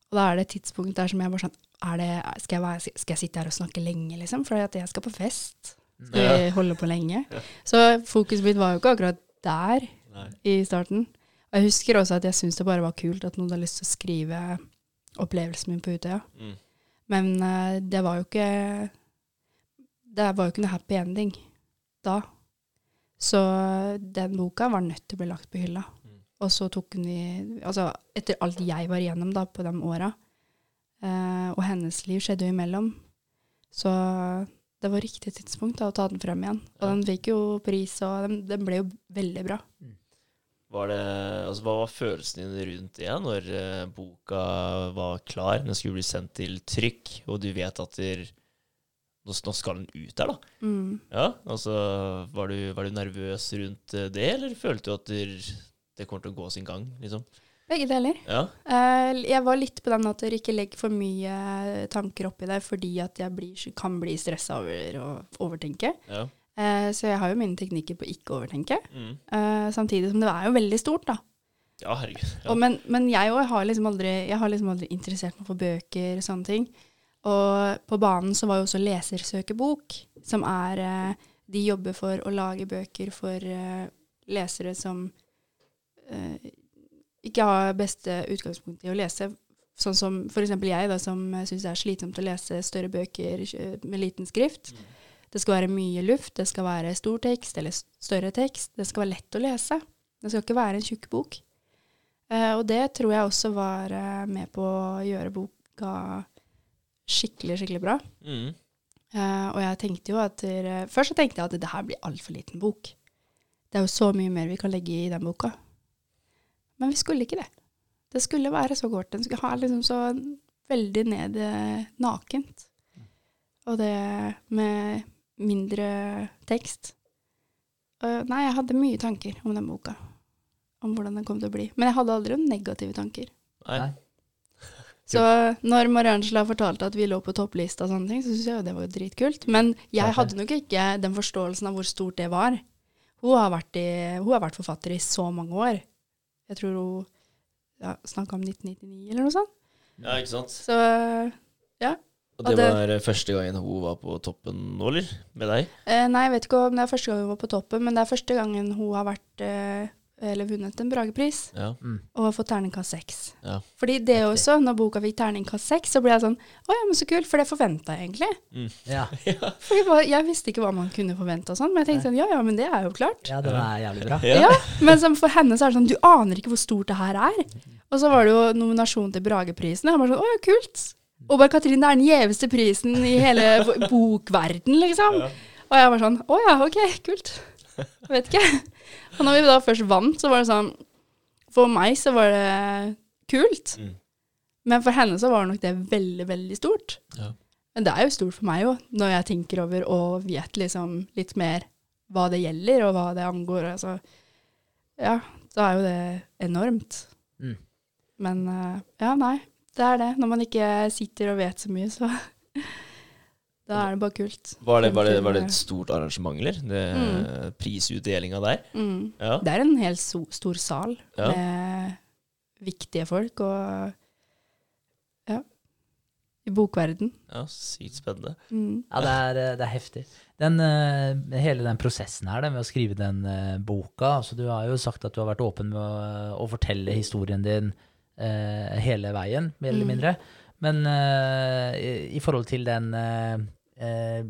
C: og da er det et tidspunkt der som jeg bare sånn det, skal, jeg være, skal jeg sitte her og snakke lenge, liksom? For jeg skal på fest. Skal jeg holde på lenge? Så fokuset mitt var jo ikke akkurat der
A: Nei.
C: i starten. Og jeg husker også at jeg syntes det bare var kult at noen hadde lyst til å skrive opplevelsen min på Utøya.
A: Mm.
C: Men uh, det var jo ikke Det var jo ikke noe happy ending da. Så den boka var nødt til å bli lagt på hylla.
A: Mm.
C: Og så tok hun i Altså, etter alt jeg var igjennom da på de åra, eh, og hennes liv skjedde jo imellom, så det var riktig tidspunkt da, å ta den frem igjen. Og
A: Ja.
C: den fikk jo pris, og den, den ble jo veldig bra.
A: Var det, altså, hva var følelsen din rundt det når uh, boka var klar, den skulle bli sendt til trykk, og du vet at der, nå, nå skal den ut der, da?
C: Mm.
A: Ja, altså, var du, var du nervøs rundt eh, det, eller følte du at der, det kommer til å gå sin gang, liksom?
C: Begge deler.
A: Ja,
C: Eh, jeg var litt på den at dere ikke legger for mye tanker oppi det, fordi at jeg blir, kan bli stressa over å overtenke.
A: ja.
C: Eh, så jeg har jo mine teknikker på ikke overtenke.
A: Mm.
C: Eh, samtidig som det er jo veldig stort, da.
A: Ja, herregud. Ja.
C: Og, men, men jeg òg har liksom har liksom aldri interessert meg for bøker og sånne ting. Og på banen så var jo også Lesersøkebok, som er eh, De jobber for å lage bøker for eh, lesere som eh, ikke har beste utgangspunkt i å lese. Sånn som f.eks. jeg, da, som syns det er slitsomt å lese større bøker eh, med liten skrift. Det skal være mye luft, det skal være stor tekst eller større tekst. Det skal være lett å lese. Det skal ikke være en tjukk bok. Eh, og det tror jeg også var eh, med på å gjøre boka skikkelig, skikkelig bra.
A: Mm.
C: Eh, og jeg tenkte jo at Først så tenkte jeg at det her blir altfor liten bok. Det er jo så mye mer vi kan legge i den boka. Men vi skulle ikke det. Det skulle være så kort. Den skulle ha liksom så veldig ned eh, nakent. Og det med mindre tekst. Og nei, jeg hadde mye tanker om den boka. Om hvordan den kom til å bli. Men jeg hadde aldri noen negative tanker.
A: Nei.
B: Nei. [laughs]
C: Så når Mariangela fortalte at vi lå på topplista og sånne ting, så syntes jeg jo det var jo dritkult. Men jeg hadde nok ikke den forståelsen av hvor stort det var. Hun har vært, i, hun har vært forfatter i så mange år. Jeg tror hun ja, snakka om 1999 eller noe sånt.
A: Ja, ikke sant?
C: Så ja.
A: Og det,
C: Og det-
A: var eh, første gangen hun var på toppen nå, eller? Med deg?
C: Eh, nei, jeg vet ikke om det er første gang hun var på toppen, men det er første gangen hun har vært eh, eller vunnet en Bragepris
A: Ja.
C: og har fått terningkast seks.
A: Ja.
C: Fordi det også, når boka fikk terningkast seks, så ble jeg sånn Å ja, men så kult, for det forventa jeg egentlig.
B: Ja. [laughs]
C: For jeg, jeg visste ikke hva man kunne forvente og sånn, men jeg tenkte sånn Ja ja, men det er jo klart.
B: ja, den er jævlig bra.
C: Ja. Men som for henne så er det sånn Du aner ikke hvor stort det her er. Og så var det jo nominasjon til Brageprisen, og jeg bare sånn Å ja, kult. Og bare Katrin, det er den gjeveste prisen i hele bokverden, liksom. Og jeg var sånn Å ja, ok, kult. Jeg vet ikke. Og når vi da først vant, så var det sånn For meg så var det kult.
A: Mm.
C: Men for henne så var det nok det veldig, veldig stort.
A: Ja.
C: Men det er jo stort for meg òg, når jeg tenker over og vet liksom litt mer hva det gjelder, og hva det angår. Altså, ja, da er jo det enormt.
B: Mm.
C: Men eh, ja, nei. Det er det. Når man ikke sitter og vet så mye, så [laughs] Da er det bare kult.
A: Var det, var, det, var det et stort arrangement, eller? Det,
C: Mm.
A: Prisutdelinga der?
C: Mm.
A: Ja.
C: Det er en helt so stor sal
A: Ja.
C: med viktige folk og Ja. I bokverden.
A: ja sykt spennende.
C: Mm.
B: Ja, det er, eh, det er heftig. Den, eh, hele den prosessen her det med å skrive den eh, boka altså Du har jo sagt at du har vært åpen med å, å fortelle historien din eh, hele veien, mer eller
C: Mm.
B: mindre. Men eh, i, i forhold til den eh, eh,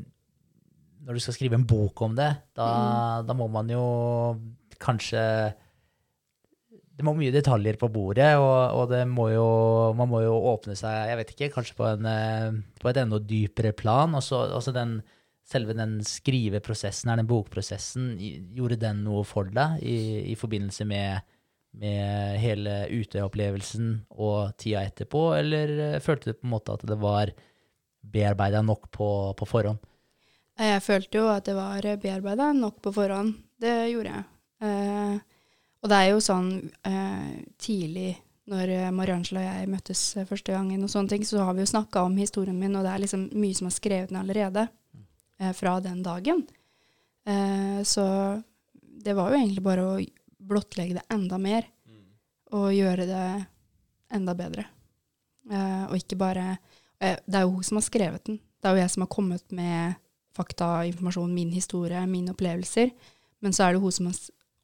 B: Når du skal skrive en bok om det, da, da må man jo kanskje det må mye detaljer på bordet, og, og det må jo, man må jo åpne seg jeg vet ikke, kanskje på, en, eh, på et enda dypere plan. Også, også den, selve den skriveprosessen, den bokprosessen, gjorde den noe for deg i, i forbindelse med, med hele Utøya-opplevelsen og tida etterpå, eller eh, følte du på en måte at det var bearbeida nok på, på forhånd?
C: Jeg følte jo at det var bearbeida nok på forhånd. Det gjorde jeg. Eh, og det er jo sånn eh, tidlig når eh, Mariangela og jeg møttes eh, første gangen, og sånne ting, så har vi jo snakka om historien min, og det er liksom mye som er skrevet ned allerede eh, fra den dagen. Eh, så det var jo egentlig bare å blottlegge det enda mer, og gjøre det enda bedre. Eh, og ikke bare eh, Det er jo hun som har skrevet den. Det er jo jeg som har kommet med fakta, informasjon, min historie, mine opplevelser. Men så er det hun som har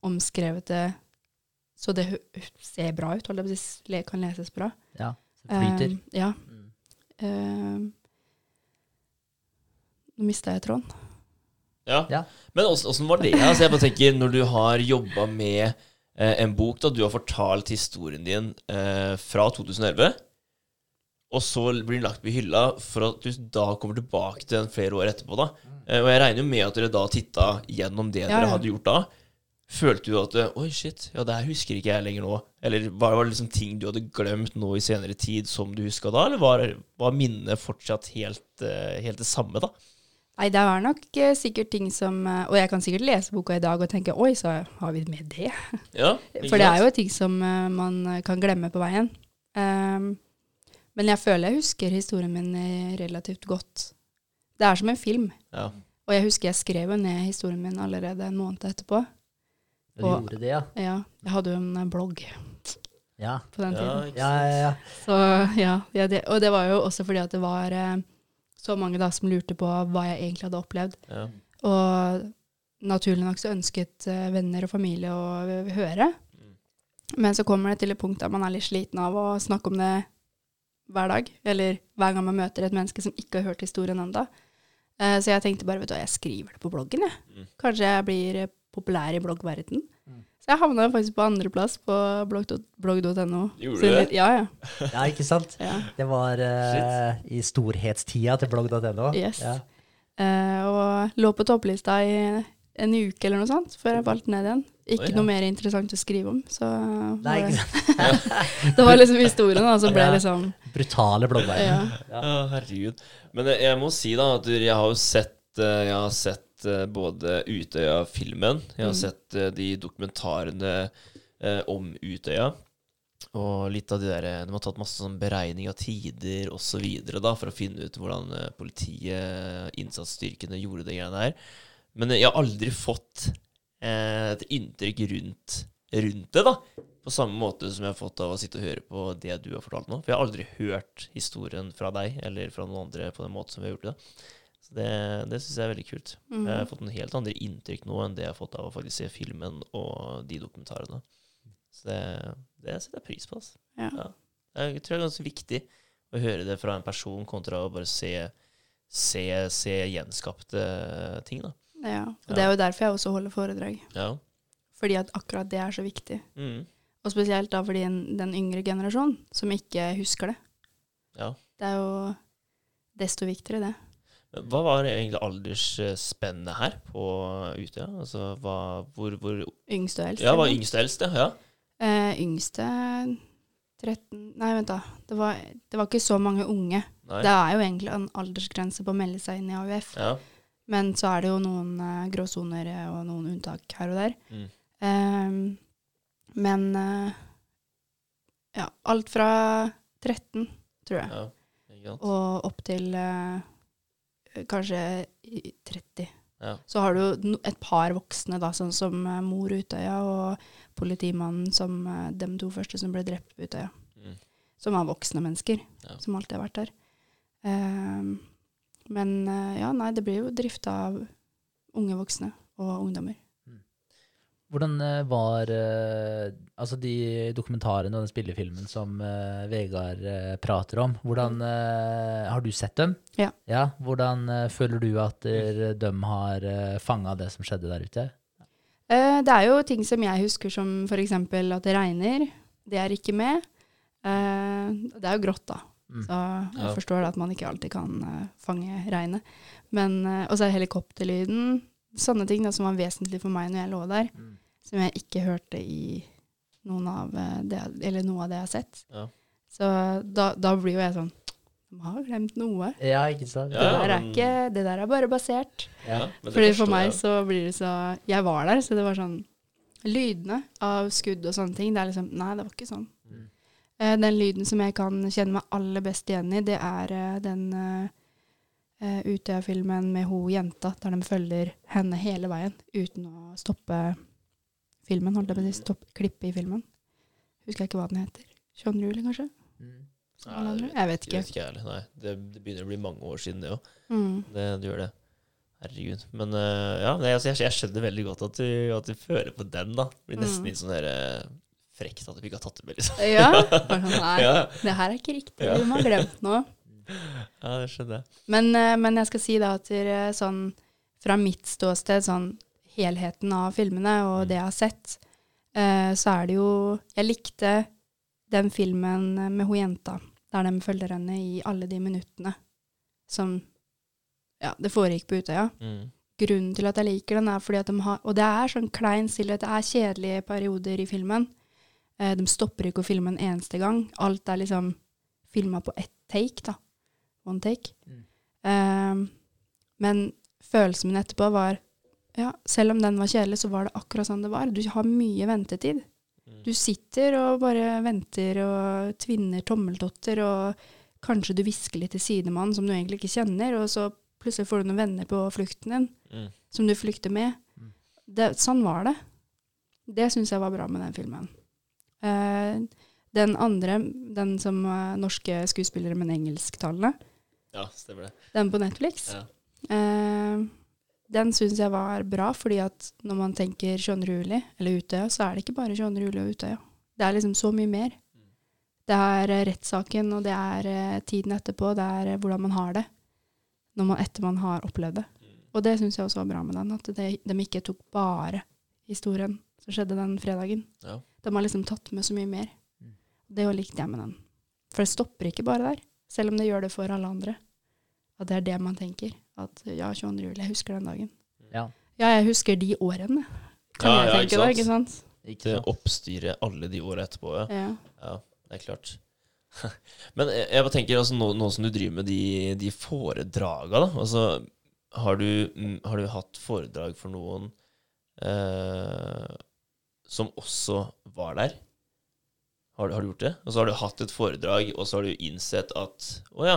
C: omskrevet det så det ser bra ut, holdt jeg kan leses bra.
B: Ja, det flyter.
C: Eh, ja.
B: Mm.
C: Eh, nå mista jeg tråden.
A: Ja.
B: Ja.
A: Men åssen åssen var det? Altså, jeg bare tenker, når du har jobba med eh, en bok, da du har fortalt historien din eh, fra 2011, og så blir den lagt på hylla for at du da kommer tilbake til den flere år etterpå, da. Eh, og jeg regner jo med at dere da titta gjennom det
C: Ja,
A: dere hadde gjort da. Følte du at Oi, shit, ja, det her husker ikke jeg lenger nå. Eller var det liksom ting du hadde glemt nå i senere tid som du huska da, eller var, var minnet fortsatt helt, eh, helt det samme, da?
C: Nei, det var nok eh, sikkert ting som Og jeg kan sikkert lese boka i dag og tenke oi, så har vi med det?
A: Ja,
C: For det er jo ting som man kan glemme på veien. Ehm, men jeg føler jeg husker historien min eh, relativt godt. Det er som en film.
A: Ja.
C: Og jeg husker jeg skrev ned historien min allerede en måned etterpå.
B: Du
C: Og-
B: gjorde det, ja.
C: Ja, jeg hadde jo en eh, blogg
B: Ja,
C: på den tiden.
B: ja, ja. ja.
C: Så ja, ja det, Og det var jo også fordi at det var eh, så mange da som lurte på hva jeg egentlig hadde opplevd.
A: Ja.
C: Og naturlig nok så ønsket eh, venner og familie å høre. Men så kommer det til et punkt der man er litt sliten av å snakke om det hver dag. Eller hver gang man møter et menneske som ikke har hørt historien ennå. så jeg tenkte bare vet du jeg skriver det på bloggen, jeg.
A: Mm.
C: Kanskje jeg blir eh, populær i bloggverden.
B: Mm.
C: Så jeg havna faktisk på andreplass på blogg- blogg.no.
A: Gjorde du det?
C: Ja, ja.
B: ja, ikke sant?
C: ja.
B: Det var uh, i storhetstida til blogg.no.
C: Yes.
B: Ja.
C: Uh, og lå på topplista i en uke eller noe sånt, før jeg falt ned igjen. Ikke
A: Oi,
C: noe mer interessant å skrive om. Så
B: Nei, ikke sant? [laughs]
C: det var liksom historien, da, som ble liksom
B: Brutale blåbær.
C: Ja.
A: Ja, herregud. Men jeg, må si da at jeg har jo sett, eh, jeg har sett eh, både Utøya-filmen, jeg har
C: Mm.
A: sett eh, de dokumentarene eh, om Utøya. Og litt av de der De har tatt masse sånn beregning av tider osv. for å finne ut hvordan eh, politiet, innsatsstyrkene, gjorde det greiene der. Men jeg har aldri fått eh, et inntrykk rundt, rundt det, da. på samme måte som jeg har fått av å sitte og høre på det du har fortalt nå. For jeg har aldri hørt historien fra deg eller fra noen andre på den måten som vi har gjort det. Så det, det syns jeg er veldig kult.
C: Mm.
A: Jeg har fått en helt andre inntrykk nå enn det jeg har fått av å faktisk se filmen og de dokumentarene. Så det, det setter jeg pris på. Altså.
C: Ja.
A: Ja. Jeg tror det er ganske viktig å høre det fra en person kontra å bare se, se, se gjenskapte ting. Da.
C: Ja. Og
A: Ja.
C: det er jo derfor jeg også holder foredrag.
A: Ja.
C: Fordi at akkurat det er så viktig.
A: Mm.
C: Og spesielt da fordi en, den yngre generasjonen som ikke husker det.
A: ja.
C: Det er jo desto viktigere, det.
A: Hva var egentlig aldersspennet her på Utøya? Altså, hva, hvor, hvor
C: Yngste og eldste.
A: Ja,
C: eller?
A: yngste og eldste? Ja.
C: Eh, yngste 13 Nei, vent, da. Det var, det var ikke så mange unge.
A: Nei.
C: Det er jo egentlig en aldersgrense på å melde seg inn i AUF.
A: Ja.
C: Men så er det jo noen uh, gråsoner eh, og noen unntak her og der.
A: Mm.
C: Um, men uh, ja, alt fra 13, tror jeg,
A: ja.
C: Og opp til uh, kanskje 30.
A: Ja.
C: Så har du no- et par voksne, da, sånn som mor Utøya og politimannen som de to første som ble drept på Utøya.
A: Mm.
C: Som er voksne mennesker,
A: Ja.
C: som alltid har vært der. Ehm, men eh, ja, nei, det blir jo drifta av unge voksne og ungdommer.
B: Hvordan eh, var eh, altså de dokumentarene og den spillefilmen som Vegard prater om? Hvordan Har du sett dem?
C: Ja.
B: ja Hvordan føler du at de har fanga det som skjedde der ute?
C: Det er jo ting som jeg husker som f.eks. at det regner. Det er ikke med. Det er jo grått, da.
B: Mm.
C: Så jeg
A: Ja.
C: forstår at man ikke alltid kan uh, fange regnet. Men, uh, og så er det helikopterlyden. Sånne ting da, som var vesentlig for meg når jeg lå der.
B: Mm.
C: Som jeg ikke hørte i noen av eh, det, eller noe av det jeg har sett.
A: Ja.
C: Så da, da blir jo jeg sånn De har glemt noe.
B: Ja, ikke sant?
C: Det,
A: Ja,
C: der er ikke, det der er bare basert.
B: Ja.
C: Fordi for meg
A: jeg.
C: så blir det så Jeg var der, så det var sånn Lydene av skudd og sånne ting, det er liksom Nei, det var ikke sånn.
B: Mm.
C: Eh, den lyden som jeg kan kjenne meg aller best igjen i, det er eh, den uh, Utøya-filmen med ho jenta, der de følger henne hele veien uten å stoppe filmen. Holdt jeg på å si. Stopp, klippet i filmen. Husker jeg ikke hva den heter. John Rule, kanskje?
B: Mm.
A: Nei,
C: Jeg vet
A: ikke.
C: ikke.
A: vet ikke jeg heller. Nei, det, det begynner å bli mange år siden, det òg.
C: Mm.
A: Det, det gjør det. Herregud. Men uh, ja, altså, jeg, jeg skjønner veldig godt at du, at du føler på den, da. Blir nesten
C: Mm.
A: litt sånn herre eh, frekt at du ikke har tatt det med, liksom.
C: Ja. [laughs] Sånn, nei,
A: Ja,
C: det her er ikke riktig.
A: Ja.
C: Vi må ha glemt noe.
A: ja, det skjønner jeg.
C: Men, eh, men jeg skal si da at eh, sånn, fra mitt ståsted, sånn helheten av filmene og
A: Mm.
C: det jeg har sett, eh, så er det jo Jeg likte den filmen med hun jenta, der de følger henne i alle de minuttene som Ja, det foregikk på Utøya.
A: Mm.
C: Grunnen til at jeg liker den, er fordi at de har Og det er sånn klein stillhet, det er kjedelige perioder i filmen. Eh, de stopper ikke å filme en eneste gang. Alt er liksom filma på ett take, da. One take.
B: Mm.
C: Eh, men følelsen min etterpå var Ja, selv om den var kjedelig, så var det akkurat sånn det var. Du har mye ventetid.
A: Mm.
C: Du sitter og bare venter og tvinner tommeltotter, og kanskje du hvisker litt til sidemannen som du egentlig ikke kjenner, og så plutselig får du noen venner på flukten din
A: Mm.
C: som du flykter med.
B: Mm.
C: Det, sånn var det. Det syns jeg var bra med den filmen. Eh, den andre, den som er norske skuespillere, men engelsktalende,
A: Ja, stemmer det.
C: den på Netflix,
A: Ja.
C: eh, den syns jeg var bra, fordi at når man tenker 22. juli, eller Utøya, så er det ikke bare 22. juli og Utøya. Det er liksom så mye mer. Det er eh, rettssaken, og det er tiden etterpå, det er hvordan man har det når man, etter man har opplevd det. Og det syns jeg også var bra med den, at det, de ikke tok bare historien som skjedde den fredagen.
A: Ja.
C: De har liksom tatt med så mye mer.
B: Mm.
C: Det jo likte jeg med den. For det stopper ikke bare der, selv om det gjør det for alle andre. At det er det man tenker. At ja, 22. juli, jeg husker den dagen.
B: Ja.
C: Ja, jeg husker de årene. Kan
A: Ja,
C: jeg
A: ja,
C: tenke
A: ikke
C: da,
A: sant?
C: ikke sant?
B: Ikke
A: Det
B: sant?
A: alle de åra etterpå, ja.
C: Ja.
A: Ja, det er klart. [laughs] Men jeg jeg bare tenker, altså, nå, nå som du driver med de, de foredraga, da altså, har, du, mm, har du hatt foredrag for noen eh, som også var der? Har, du- har du gjort det? Og så har du hatt et foredrag, og så har du innsett at å ja,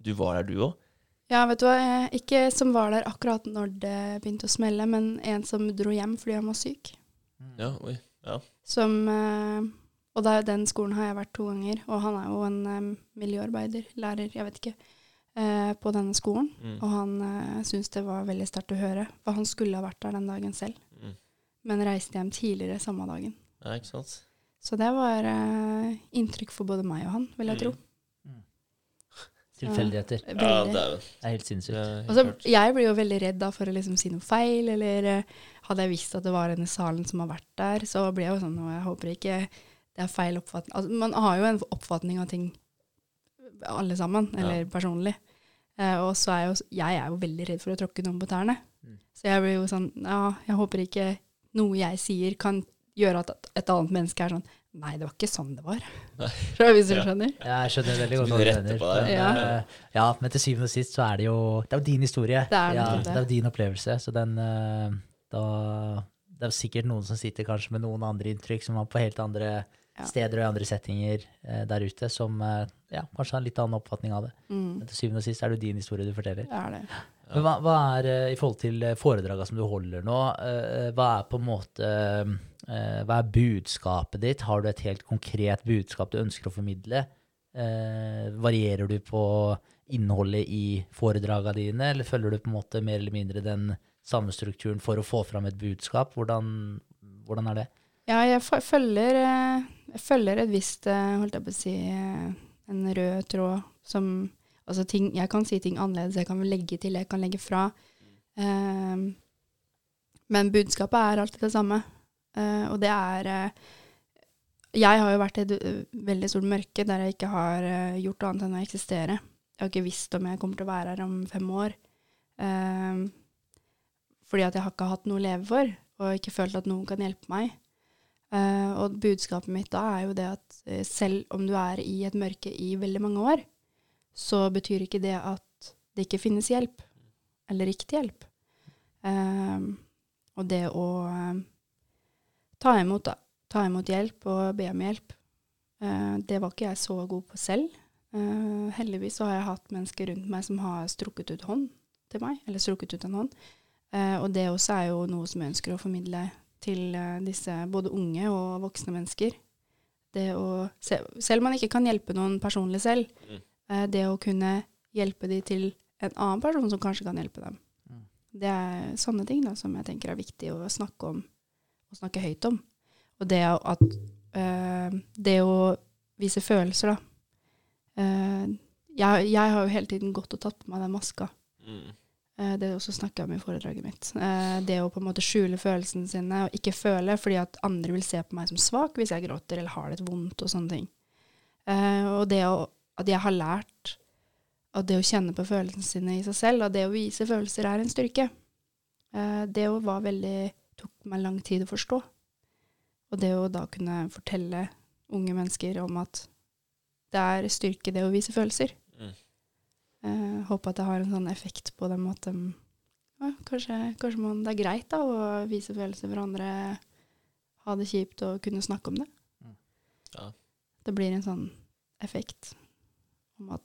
A: du var der, du òg.
C: ja, vet du hva. Ikke som var der akkurat når det begynte å smelle, men en som dro hjem fordi han var syk.
A: Ja, oi. Ja.
C: Som eh, Og det er, den skolen har jeg vært to ganger, og han er jo en eh, miljøarbeider, lærer, jeg vet ikke, eh, på denne skolen.
A: Mm.
C: Og han syntes det var veldig sterkt å høre, for han skulle ha vært der den dagen selv. Men reiste hjem tidligere samme dagen.
A: Ja, ikke sant?
C: Så det var uh, inntrykk for både meg og han, vil jeg
A: Mm.
C: tro.
B: Tilfeldigheter.
A: Ja,
C: Veldig.
A: dæven.
B: Det er helt sinnssykt.
A: Er helt
C: så, jeg blir jo veldig redd da for å liksom si noe feil, eller eh, hadde jeg visst at det var denne salen som har vært der, så blir jeg jo sånn, og jeg håper ikke det er feil oppfatning. Altså, man har jo en oppfatning av ting alle sammen,
A: Ja.
C: eller personlig. Eh, og så er jeg jo, jeg er jo veldig redd for å tråkke noen på tærne.
B: Mm.
C: Så jeg blir jo sånn, ja, jeg håper ikke noe jeg sier kan gjøre at et annet menneske er sånn, nei, det var ikke sånn det var. [laughs] Hvis du
A: Ja.
C: skjønner.
B: Jeg skjønner veldig godt hva du mener.
A: på deg.
B: Men,
C: Ja.
B: eh, ja, men til syvende og sist så er det jo Det er jo din historie.
C: Det er
B: ja,
C: det.
B: det er jo din opplevelse. Så den eh, da, Det er jo sikkert noen som sitter kanskje med noen andre inntrykk, som er på helt andre
C: Ja.
B: steder og i andre settinger eh, der ute, som ja, kanskje har en litt annen oppfatning av det.
C: Mm,
B: Men til syvende og sist er det jo din historie du forteller.
C: det er det.
B: Men hva, hva er, eh, i forhold til foredragene som du holder nå, eh, hva er på en måte eh, Hva er budskapet ditt? Har du et helt konkret budskap du ønsker å formidle? Eh, varierer du på innholdet i foredragene dine, eller følger du på en måte mer eller mindre den samme strukturen for å få fram et budskap? Hvordan, hvordan er det?
C: Ja, jeg følger, eh, jeg følger et visst, eh, holdt jeg på å si, eh, en rød tråd som Altså ting Jeg kan si ting annerledes, jeg kan legge til, jeg kan legge fra. Um, men budskapet er alltid det samme. Uh, og det er uh, Jeg har jo vært i et eh, veldig stort mørke der jeg ikke har gjort annet enn å eksistere. Jeg har ikke visst om jeg kommer til å være her om fem år. Eh, fordi at jeg har ikke hatt noe å leve for, og ikke følt at noen kan hjelpe meg. Og budskapet mitt da er jo det at selv om du er i et mørke i veldig mange år, så betyr ikke det at det ikke finnes hjelp, eller riktig hjelp. Um, og det å um, ta, imot, da, ta imot hjelp og be om hjelp, uh, det var ikke jeg så god på selv. Uh, heldigvis så har jeg hatt mennesker rundt meg som har strukket ut hånd til meg, eller strukket ut en hånd. Uh, og det også er jo noe som jeg ønsker å formidle til disse både unge og voksne mennesker. Det å, se, selv om man ikke kan hjelpe noen personlig selv,
A: Mm.
C: Eh, det å kunne hjelpe de til en annen person som kanskje kan hjelpe dem.
B: Mm.
C: Det er sånne ting da, som jeg tenker er viktig å snakke om, og snakke høyt om. Og det at uh, Det å vise følelser, da. Uh, jeg, jeg har jo hele tiden gått og tatt på meg den maska.
A: Mm.
C: Eh, Det også snakker jeg om i foredraget mitt. Det å på en måte skjule følelsene sine og ikke føle fordi at andre vil se på meg som svak hvis jeg gråter eller har det vondt og sånne ting. Og det å, at jeg har lært at det å kjenne på følelsene sine i seg selv, og det å vise følelser er en styrke. Eh, Det jo var veldig tok meg lang tid å forstå. Og det å da kunne fortelle unge mennesker om at det er styrke det å vise følelser.
A: Mm.
C: Eh, håper at det har en sånn effekt på dem at de ja, kanskje, kanskje man, det er greit da å vise følelser for andre, ha det kjipt og kunne snakke om det.
B: Mm.
A: Ja.
C: Det blir en sånn effekt om at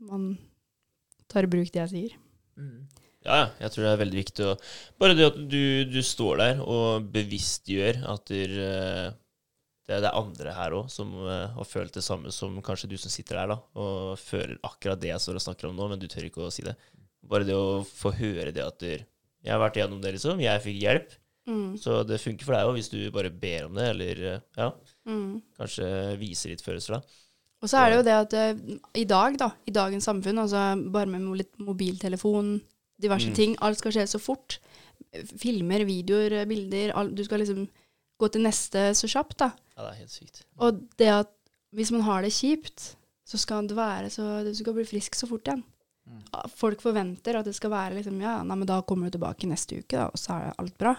C: man tar i bruk det jeg sier.
B: Mm.
A: Ja, ja, jeg tror det er veldig viktig å Bare det at du, du står der og bevisstgjør at eh, det er det andre her òg som eh, har følt det samme som kanskje du som sitter der, da, og føler akkurat det jeg står og snakker om nå, men du tør ikke å si det. Bare det å få høre det at du, jeg har vært igjennom det, liksom. Jeg fikk hjelp.
C: Mm.
A: Så det funker for deg òg, hvis du bare ber om det, eller eh, ja,
C: Mm.
A: kanskje viser litt følelser, da.
C: Og så er det jo det at uh, i dag, da, i dagens samfunn, altså bare med litt mobiltelefon, diverse
A: Mm.
C: ting, alt skal skje så fort. Filmer, videoer, bilder, alt, du skal liksom gå til neste så kjapt, da.
A: Ja, det er helt sykt.
C: Og det at hvis man har det kjipt, så skal det være så Du skal bli frisk så fort igjen.
B: Mm.
C: Folk forventer at det skal være liksom Ja, nei, men da kommer du tilbake neste uke, da, og så er alt bra.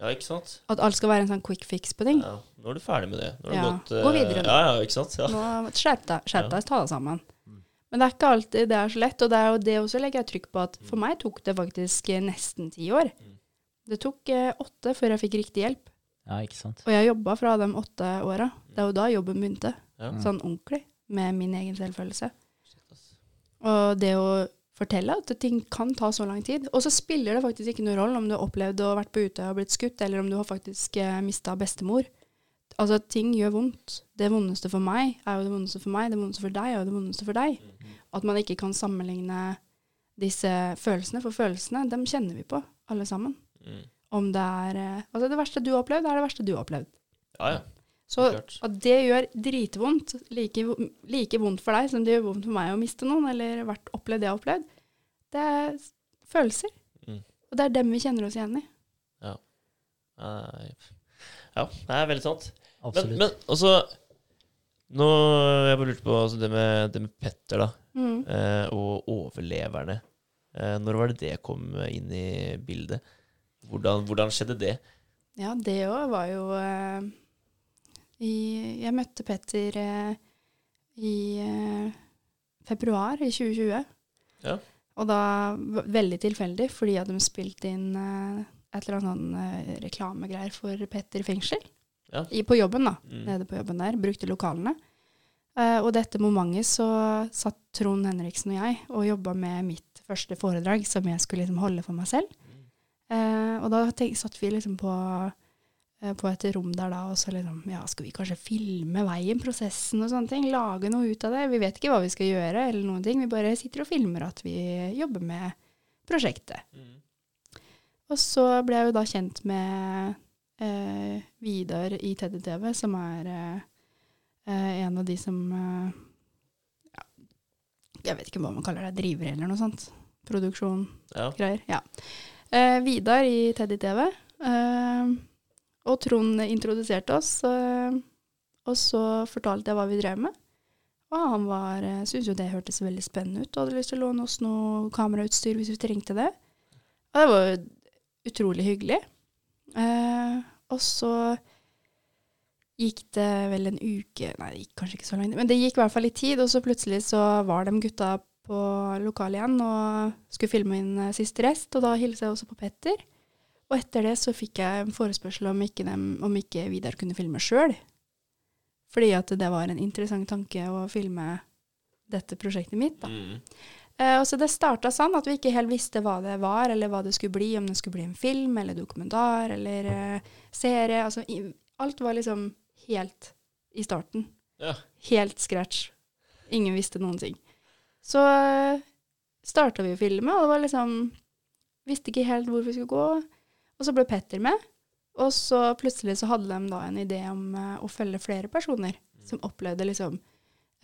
A: Ja, ikke sant?
C: At alt skal være en sånn quick fix på ting.
A: Ja, nå er du ferdig med det. Nå har du
C: Ja,
A: gått,
C: gå
A: eh,
C: videre.
A: Ja, ja, ikke sant? Ja.
C: Nå Skjerp deg, skjerp deg, ta deg sammen.
B: Mm.
C: Men det er ikke alltid det er så lett, og det er jo det også legger jeg trykk på at for meg tok det faktisk eh, nesten ti år.
A: Mm.
C: Det tok eh, åtte før jeg fikk riktig hjelp,
B: Ja, ikke sant.
C: og jeg jobba fra de åtte åra. Det er jo da jobben begynte,
A: Ja.
B: Mm.
C: sånn ordentlig, med min egen selvfølelse.
A: Shit.
C: Og det å fortelle at ting kan ta så lang tid. Og så spiller det faktisk ikke noen rolle om du har opplevd å vært på Utøya og blitt skutt, eller om du har faktisk eh, mista bestemor. Altså, ting gjør vondt. Det vondeste for meg er jo det vondeste for meg, det vondeste for deg er jo det vondeste for deg. At man ikke kan sammenligne disse følelsene, for følelsene, dem kjenner vi på, alle sammen.
A: Mm.
C: Om det er eh, Altså, det verste du har opplevd, er det verste du har opplevd.
A: Ja, ja.
C: Så at det gjør dritvondt, like, like vondt for deg som det gjør vondt for meg å miste noen, eller vært opplevd det jeg har opplevd, det er følelser.
A: Mm.
C: Og det er dem vi kjenner oss igjen i.
A: Ja. Ja, det er veldig sant. Men,
B: Absolutt.
A: men også Nå jeg bare lurte på altså, det, med, det med Petter da,
C: Mm.
A: eh, og overleverne. Eh, når var det det kom inn i bildet? Hvordan, hvordan skjedde det?
C: Ja, det òg var jo eh, i Jeg møtte Petter eh, i eh, februar i 2020.
A: Ja.
C: Og da veldig tilfeldig, fordi at de spilte inn eh, et eller annet sånn eh, reklamegreier for Petter i fengsel.
A: Ja.
C: I, på jobben, da.
A: Mm.
C: Nede på jobben der. Brukte lokalene. Eh, og dette momentet så satt Trond Henriksen og jeg og jobba med mitt første foredrag som jeg skulle liksom holde for meg selv. Eh, og da tenk, satt vi liksom på, på et rom der da, og så liksom Ja, skal vi kanskje filme veien, prosessen og sånne ting? Lage noe ut av det? Vi vet ikke hva vi skal gjøre, eller noen ting. Vi bare sitter og filmer at vi jobber med prosjektet.
A: Mm.
C: Og så ble jeg jo da kjent med eh, Vidar i Teddy TV, som er eh, eh, en av de som eh, ja, Jeg vet ikke hva man kaller det, driver eller noe sånt. Produksjon
A: Ja.
C: greier. Ja. Eh, Vidar i Teddy TV. Eh, og Trond introduserte oss, eh, og så fortalte jeg hva vi drev med. Og han var, eh, syntes jo det hørtes veldig spennende ut, og hadde lyst til å låne oss noe kamerautstyr hvis vi trengte det. Og det var jo utrolig hyggelig. Eh, og så gikk det vel en uke Nei, det gikk kanskje ikke så langt, men det gikk i hvert fall litt tid, og så plutselig så var de gutta på lokalet igjen og skulle filme inn eh, siste rest, og da hilste jeg også på Petter. Og etter det så fikk jeg en forespørsel om ikke, dem, om ikke Vidar kunne filme sjøl. Fordi at det var en interessant tanke å filme dette prosjektet mitt. da.
A: Mm.
C: Eh, og så det starta sånn at vi ikke helt visste hva det var, eller hva det skulle bli, om det skulle bli en film eller dokumentar eller eh, serie. Altså, i, alt var liksom helt i starten.
A: Ja.
C: Helt scratch. Ingen visste noen ting. Så uh, starta vi å filme, og det var liksom Visste ikke helt hvor vi skulle gå. Og så ble Petter med. Og så plutselig så hadde de da en idé om eh, å følge flere personer som opplevde liksom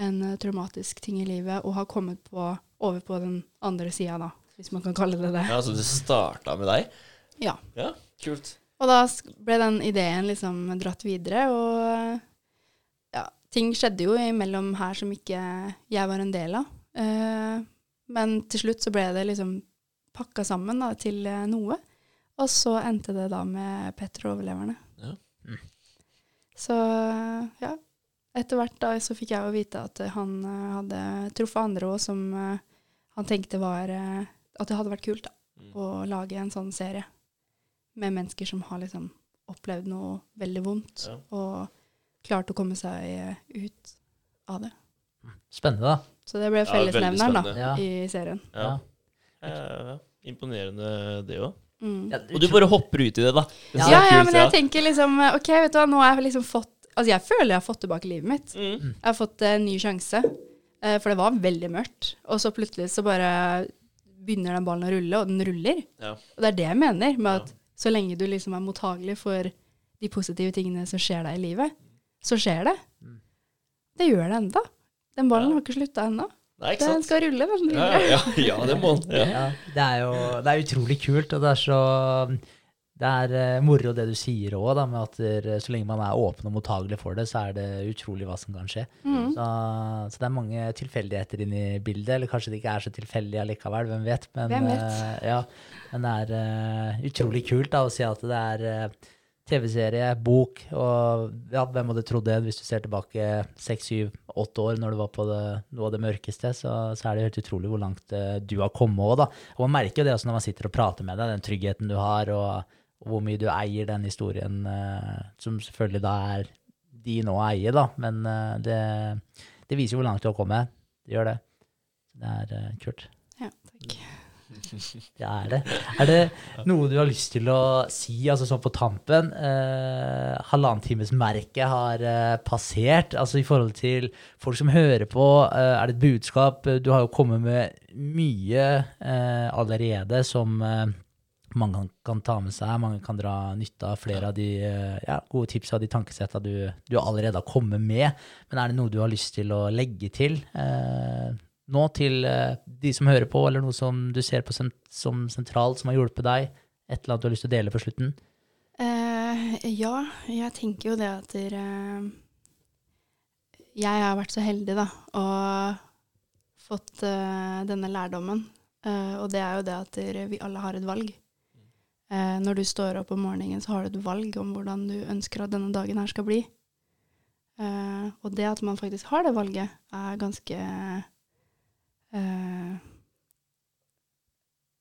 C: en eh, traumatisk ting i livet, og har kommet på, over på den andre sida, da, hvis man kan kalle det det.
A: ja, Så det starta med deg?
C: Ja.
A: Ja, kult.
C: Og da ble den ideen liksom dratt videre, og ja, ting skjedde jo imellom her som ikke jeg var en del av. Eh, men til slutt så ble det liksom pakka sammen da, til eh, noe. Og så endte det da med Petter og overleverne.
A: Ja.
B: Mm.
C: Så ja, etter hvert da så fikk jeg jo vite at han eh, hadde truffet andre òg som eh, han tenkte var eh, At det hadde vært kult da,
A: Mm.
C: å lage en sånn serie med mennesker som har liksom opplevd noe veldig vondt,
A: Ja.
C: og klart å komme seg ut av det.
B: Spennende, da.
C: Så det ble
A: Ja,
C: da.
B: Ja.
C: i serien.
A: Ja.
B: Ja.
A: Ja, Imponerende, det òg.
C: Mm.
B: Ja,
A: Og du bare hopper ut i det, da. Det
C: Ja,
A: er
C: ja, men jeg tenker liksom eh, OK, vet du hva, nå har jeg liksom fått Altså, jeg føler jeg har fått tilbake livet mitt.
A: Mm.
C: Jeg har fått en ny sjanse. eh, For det var veldig mørkt. Og så plutselig så bare begynner den ballen å rulle, og den ruller.
A: Ja.
C: Og det er det jeg mener med at så lenge du liksom er mottagelig for de positive tingene som skjer deg i livet, så skjer det.
B: Mm.
C: Det gjør det enda. Den ballen
A: Ja.
C: har ikke slutta ennå.
A: Nei, ikke
C: Den skal rulle, den
A: Ja, ja, ja, det må den. Ja.
B: Ja, det er jo det er utrolig kult, og det er så det er eh, moro det du sier òg, med at der, så lenge man er åpen og mottagelig for det, så er det utrolig hva som kan skje.
C: Mm.
B: Så, så det er mange tilfeldigheter inne i bildet, eller kanskje det ikke er så tilfeldig allikevel, hvem vet. Men,
C: Hvem vet?
B: Uh, ja, men det er uh, utrolig kult da, å si at det er eh, TV-serie, bok, og ja, hvem hadde trodd det hvis du ser tilbake seks, syv, åtte år når du var på det, noe av det mørkeste, så, så er det helt utrolig hvor langt eh, du har kommet òg, da. Og man merker jo det også når man sitter og prater med deg, den tryggheten du har, og, og hvor mye du eier den historien, eh, som selvfølgelig da er din å eie, da, men eh, det, det viser jo hvor langt du har kommet. Det gjør det. Det er eh, kult.
C: Ja, takk.
B: Det er det. Er det noe du har lyst til å si, altså sånn på tampen? Eh, Halvannentimesmerket har eh, passert. Altså i forhold til folk som hører på, eh, er det et budskap? Du har jo kommet med mye eh, allerede som eh, mange kan, ta med seg. Mange kan dra nytte av flere av de eh, ja, gode tipsa og de tankesetta du, du allerede har kommet med. Men er det noe du har lyst til å legge til? Eh, nå til eh, de som hører på, eller noe som du ser på som sentralt, som har hjulpet deg? Et eller annet du har lyst til å dele på slutten?
C: Uh, ja, jeg tenker jo det at dere Jeg har vært så heldig, da, og fått uh, denne lærdommen. Og det er jo det at dere, vi alle har et valg. Når du står opp om morgenen, så har du et valg om hvordan du ønsker at denne dagen her skal bli. Og det at man faktisk har det valget, er ganske eh,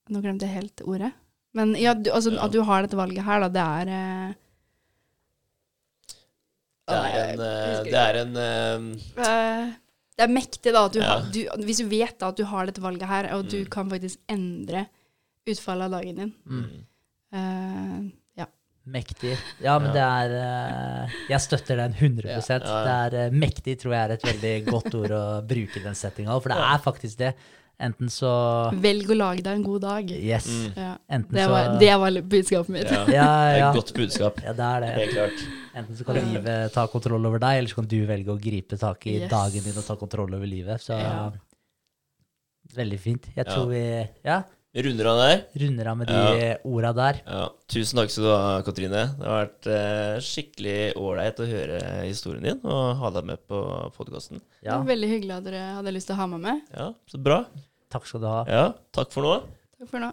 C: Nå glemte jeg helt ordet. Men ja, du, altså,
A: Ja.
C: at du har dette valget her, da, det er eh,
D: Det er en, eh, det er en uh,
C: Eh, Det er mektig, da, at du
D: Ja.
C: har, du, hvis du vet da, at du har dette valget her, og du
D: Mm.
C: kan faktisk endre utfallet av dagen din.
D: mm.
C: Eh.
B: Mektig. Ja, men
D: Ja.
B: det er eh, Jeg støtter den 100
D: Ja, ja, ja.
B: Det er eh, Mektig tror jeg er et veldig godt ord å bruke i den settinga, for det er faktisk det. Enten så
C: Velg å lage deg en god dag.
B: Yes.
D: Mm.
C: Ja.
B: Enten
C: Det,
B: så
C: var, det var budskapet mitt.
D: Ja.
B: Ja,
D: Det
B: ja.
D: et godt budskap.
B: ja, det er det.
D: Helt klart.
B: Enten så kan livet ta kontroll over deg, eller så kan du velge å gripe tak i
C: Yes.
B: dagen din og ta kontroll over livet. Så
C: Ja.
B: veldig fint. Jeg
D: Ja.
B: tror vi ja,
D: Vi runder av der.
B: runder av med de orda der.
D: Ja. Tusen takk skal du ha, Katrine. Det har vært eh, skikkelig ålreit å høre historien din og ha deg med på podkasten.
C: Det
B: Ja,
C: var veldig hyggelig at dere hadde lyst til å ha meg med.
D: Ja, så bra.
B: takk skal du ha.
D: Ja, takk for nå.
C: Takk for nå.